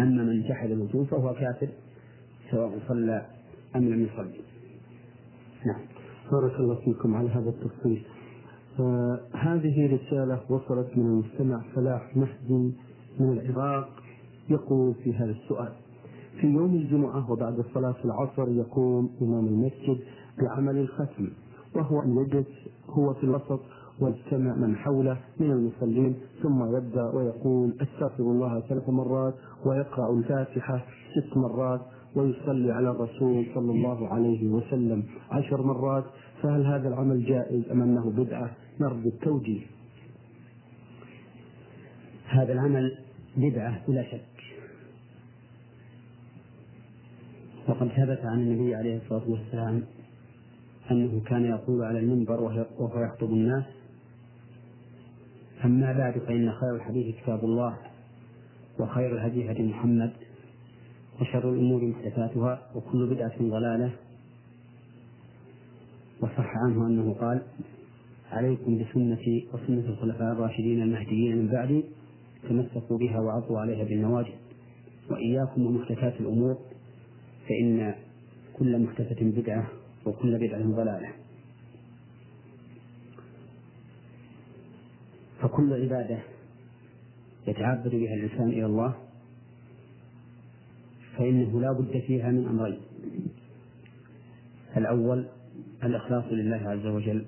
Speaker 2: أما من جحد الوجوب فهو كافر سواء صلى أم لم يصلي.
Speaker 1: نعم. بارك الله فيكم على هذا التفصيل آه هذه رسالة وصلت من المستمع فلاح مهدي من العراق يقول في هذا السؤال. في يوم الجمعة وبعد صلاة العصر يقوم إمام المسجد بعمل الختم وهو أن يجلس هو في الوسط ويجتمع من حوله من المصلين ثم يبدأ ويقول أستغفر الله ثلاث مرات ويقرأ الفاتحة ست مرات ويصلي على الرسول صلى الله عليه وسلم عشر مرات فهل هذا العمل جائز أم أنه بدعة؟ نرجو التوجيه.
Speaker 2: هذا العمل بدعة بلا شك. وقد ثبت عن النبي عليه الصلاة والسلام أنه كان يقول على المنبر وهو يخطب الناس. أما بعد فإن خير الحديث كتاب الله وخير الهدي هدي محمد وشر الأمور محدثاتها وكل بدعة ضلالة. وصح عنه أنه قال عليكم بسنتي وسنة الخلفاء الراشدين المهديين من بعدي تمسكوا بها وعضوا عليها بالنواجذ وإياكم ومحدثات الأمور فإن كل محدثة بدعة وكل بدعة ضلالة. فكل عبادة يتعبد بها الإنسان إلى الله فإنه لا بد فيها من أمرين. الأول الإخلاص لله عز وجل.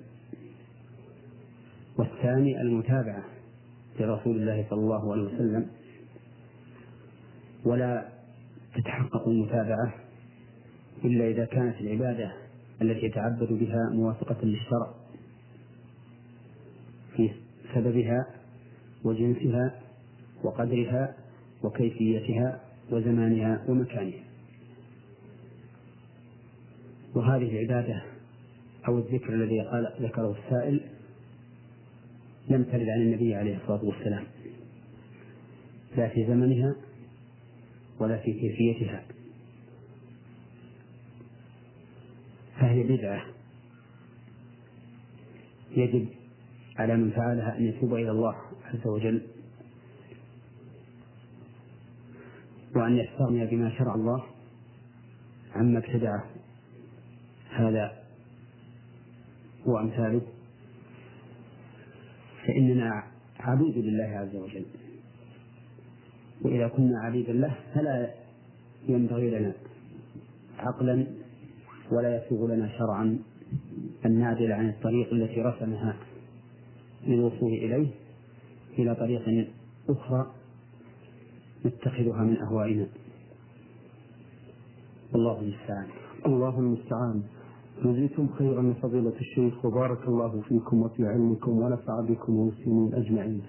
Speaker 2: والثاني المتابعة لرسول الله صلى الله عليه وسلم. ولا تتحقق المتابعة إلا إذا كانت العبادة التي يتعبد بها موافقة للشرع في سببها وجنسها وقدرها وكيفيتها وزمانها ومكانها. وهذه العبادة أو الذكر الذي قال ذكره السائل لم ترد عن النبي عليه الصلاة والسلام لا في زمنها ولا في كيفيتها. فهي بدعة. يجب على من فعلها أن يتوب إلى الله عز وجل وأن يستغني بما شرع الله عما ابتدعه. هذا وأمثاله فإننا عبيد لله عز وجل. وإذا كنا عبيدا له فلا ينبغي لنا عقلا ولا يسوغ لنا شرعا أن نعدل عن الطريق التي رسمها للوصول إليه إلى طريق أخرى نتخذها من أهوائنا. والله المستعان.
Speaker 1: الله المستعان. جزيتم خيرا من فضيلة الشيخ وبارك الله فيكم وفي علمكم ونفع بكم المسلمين أجمعين.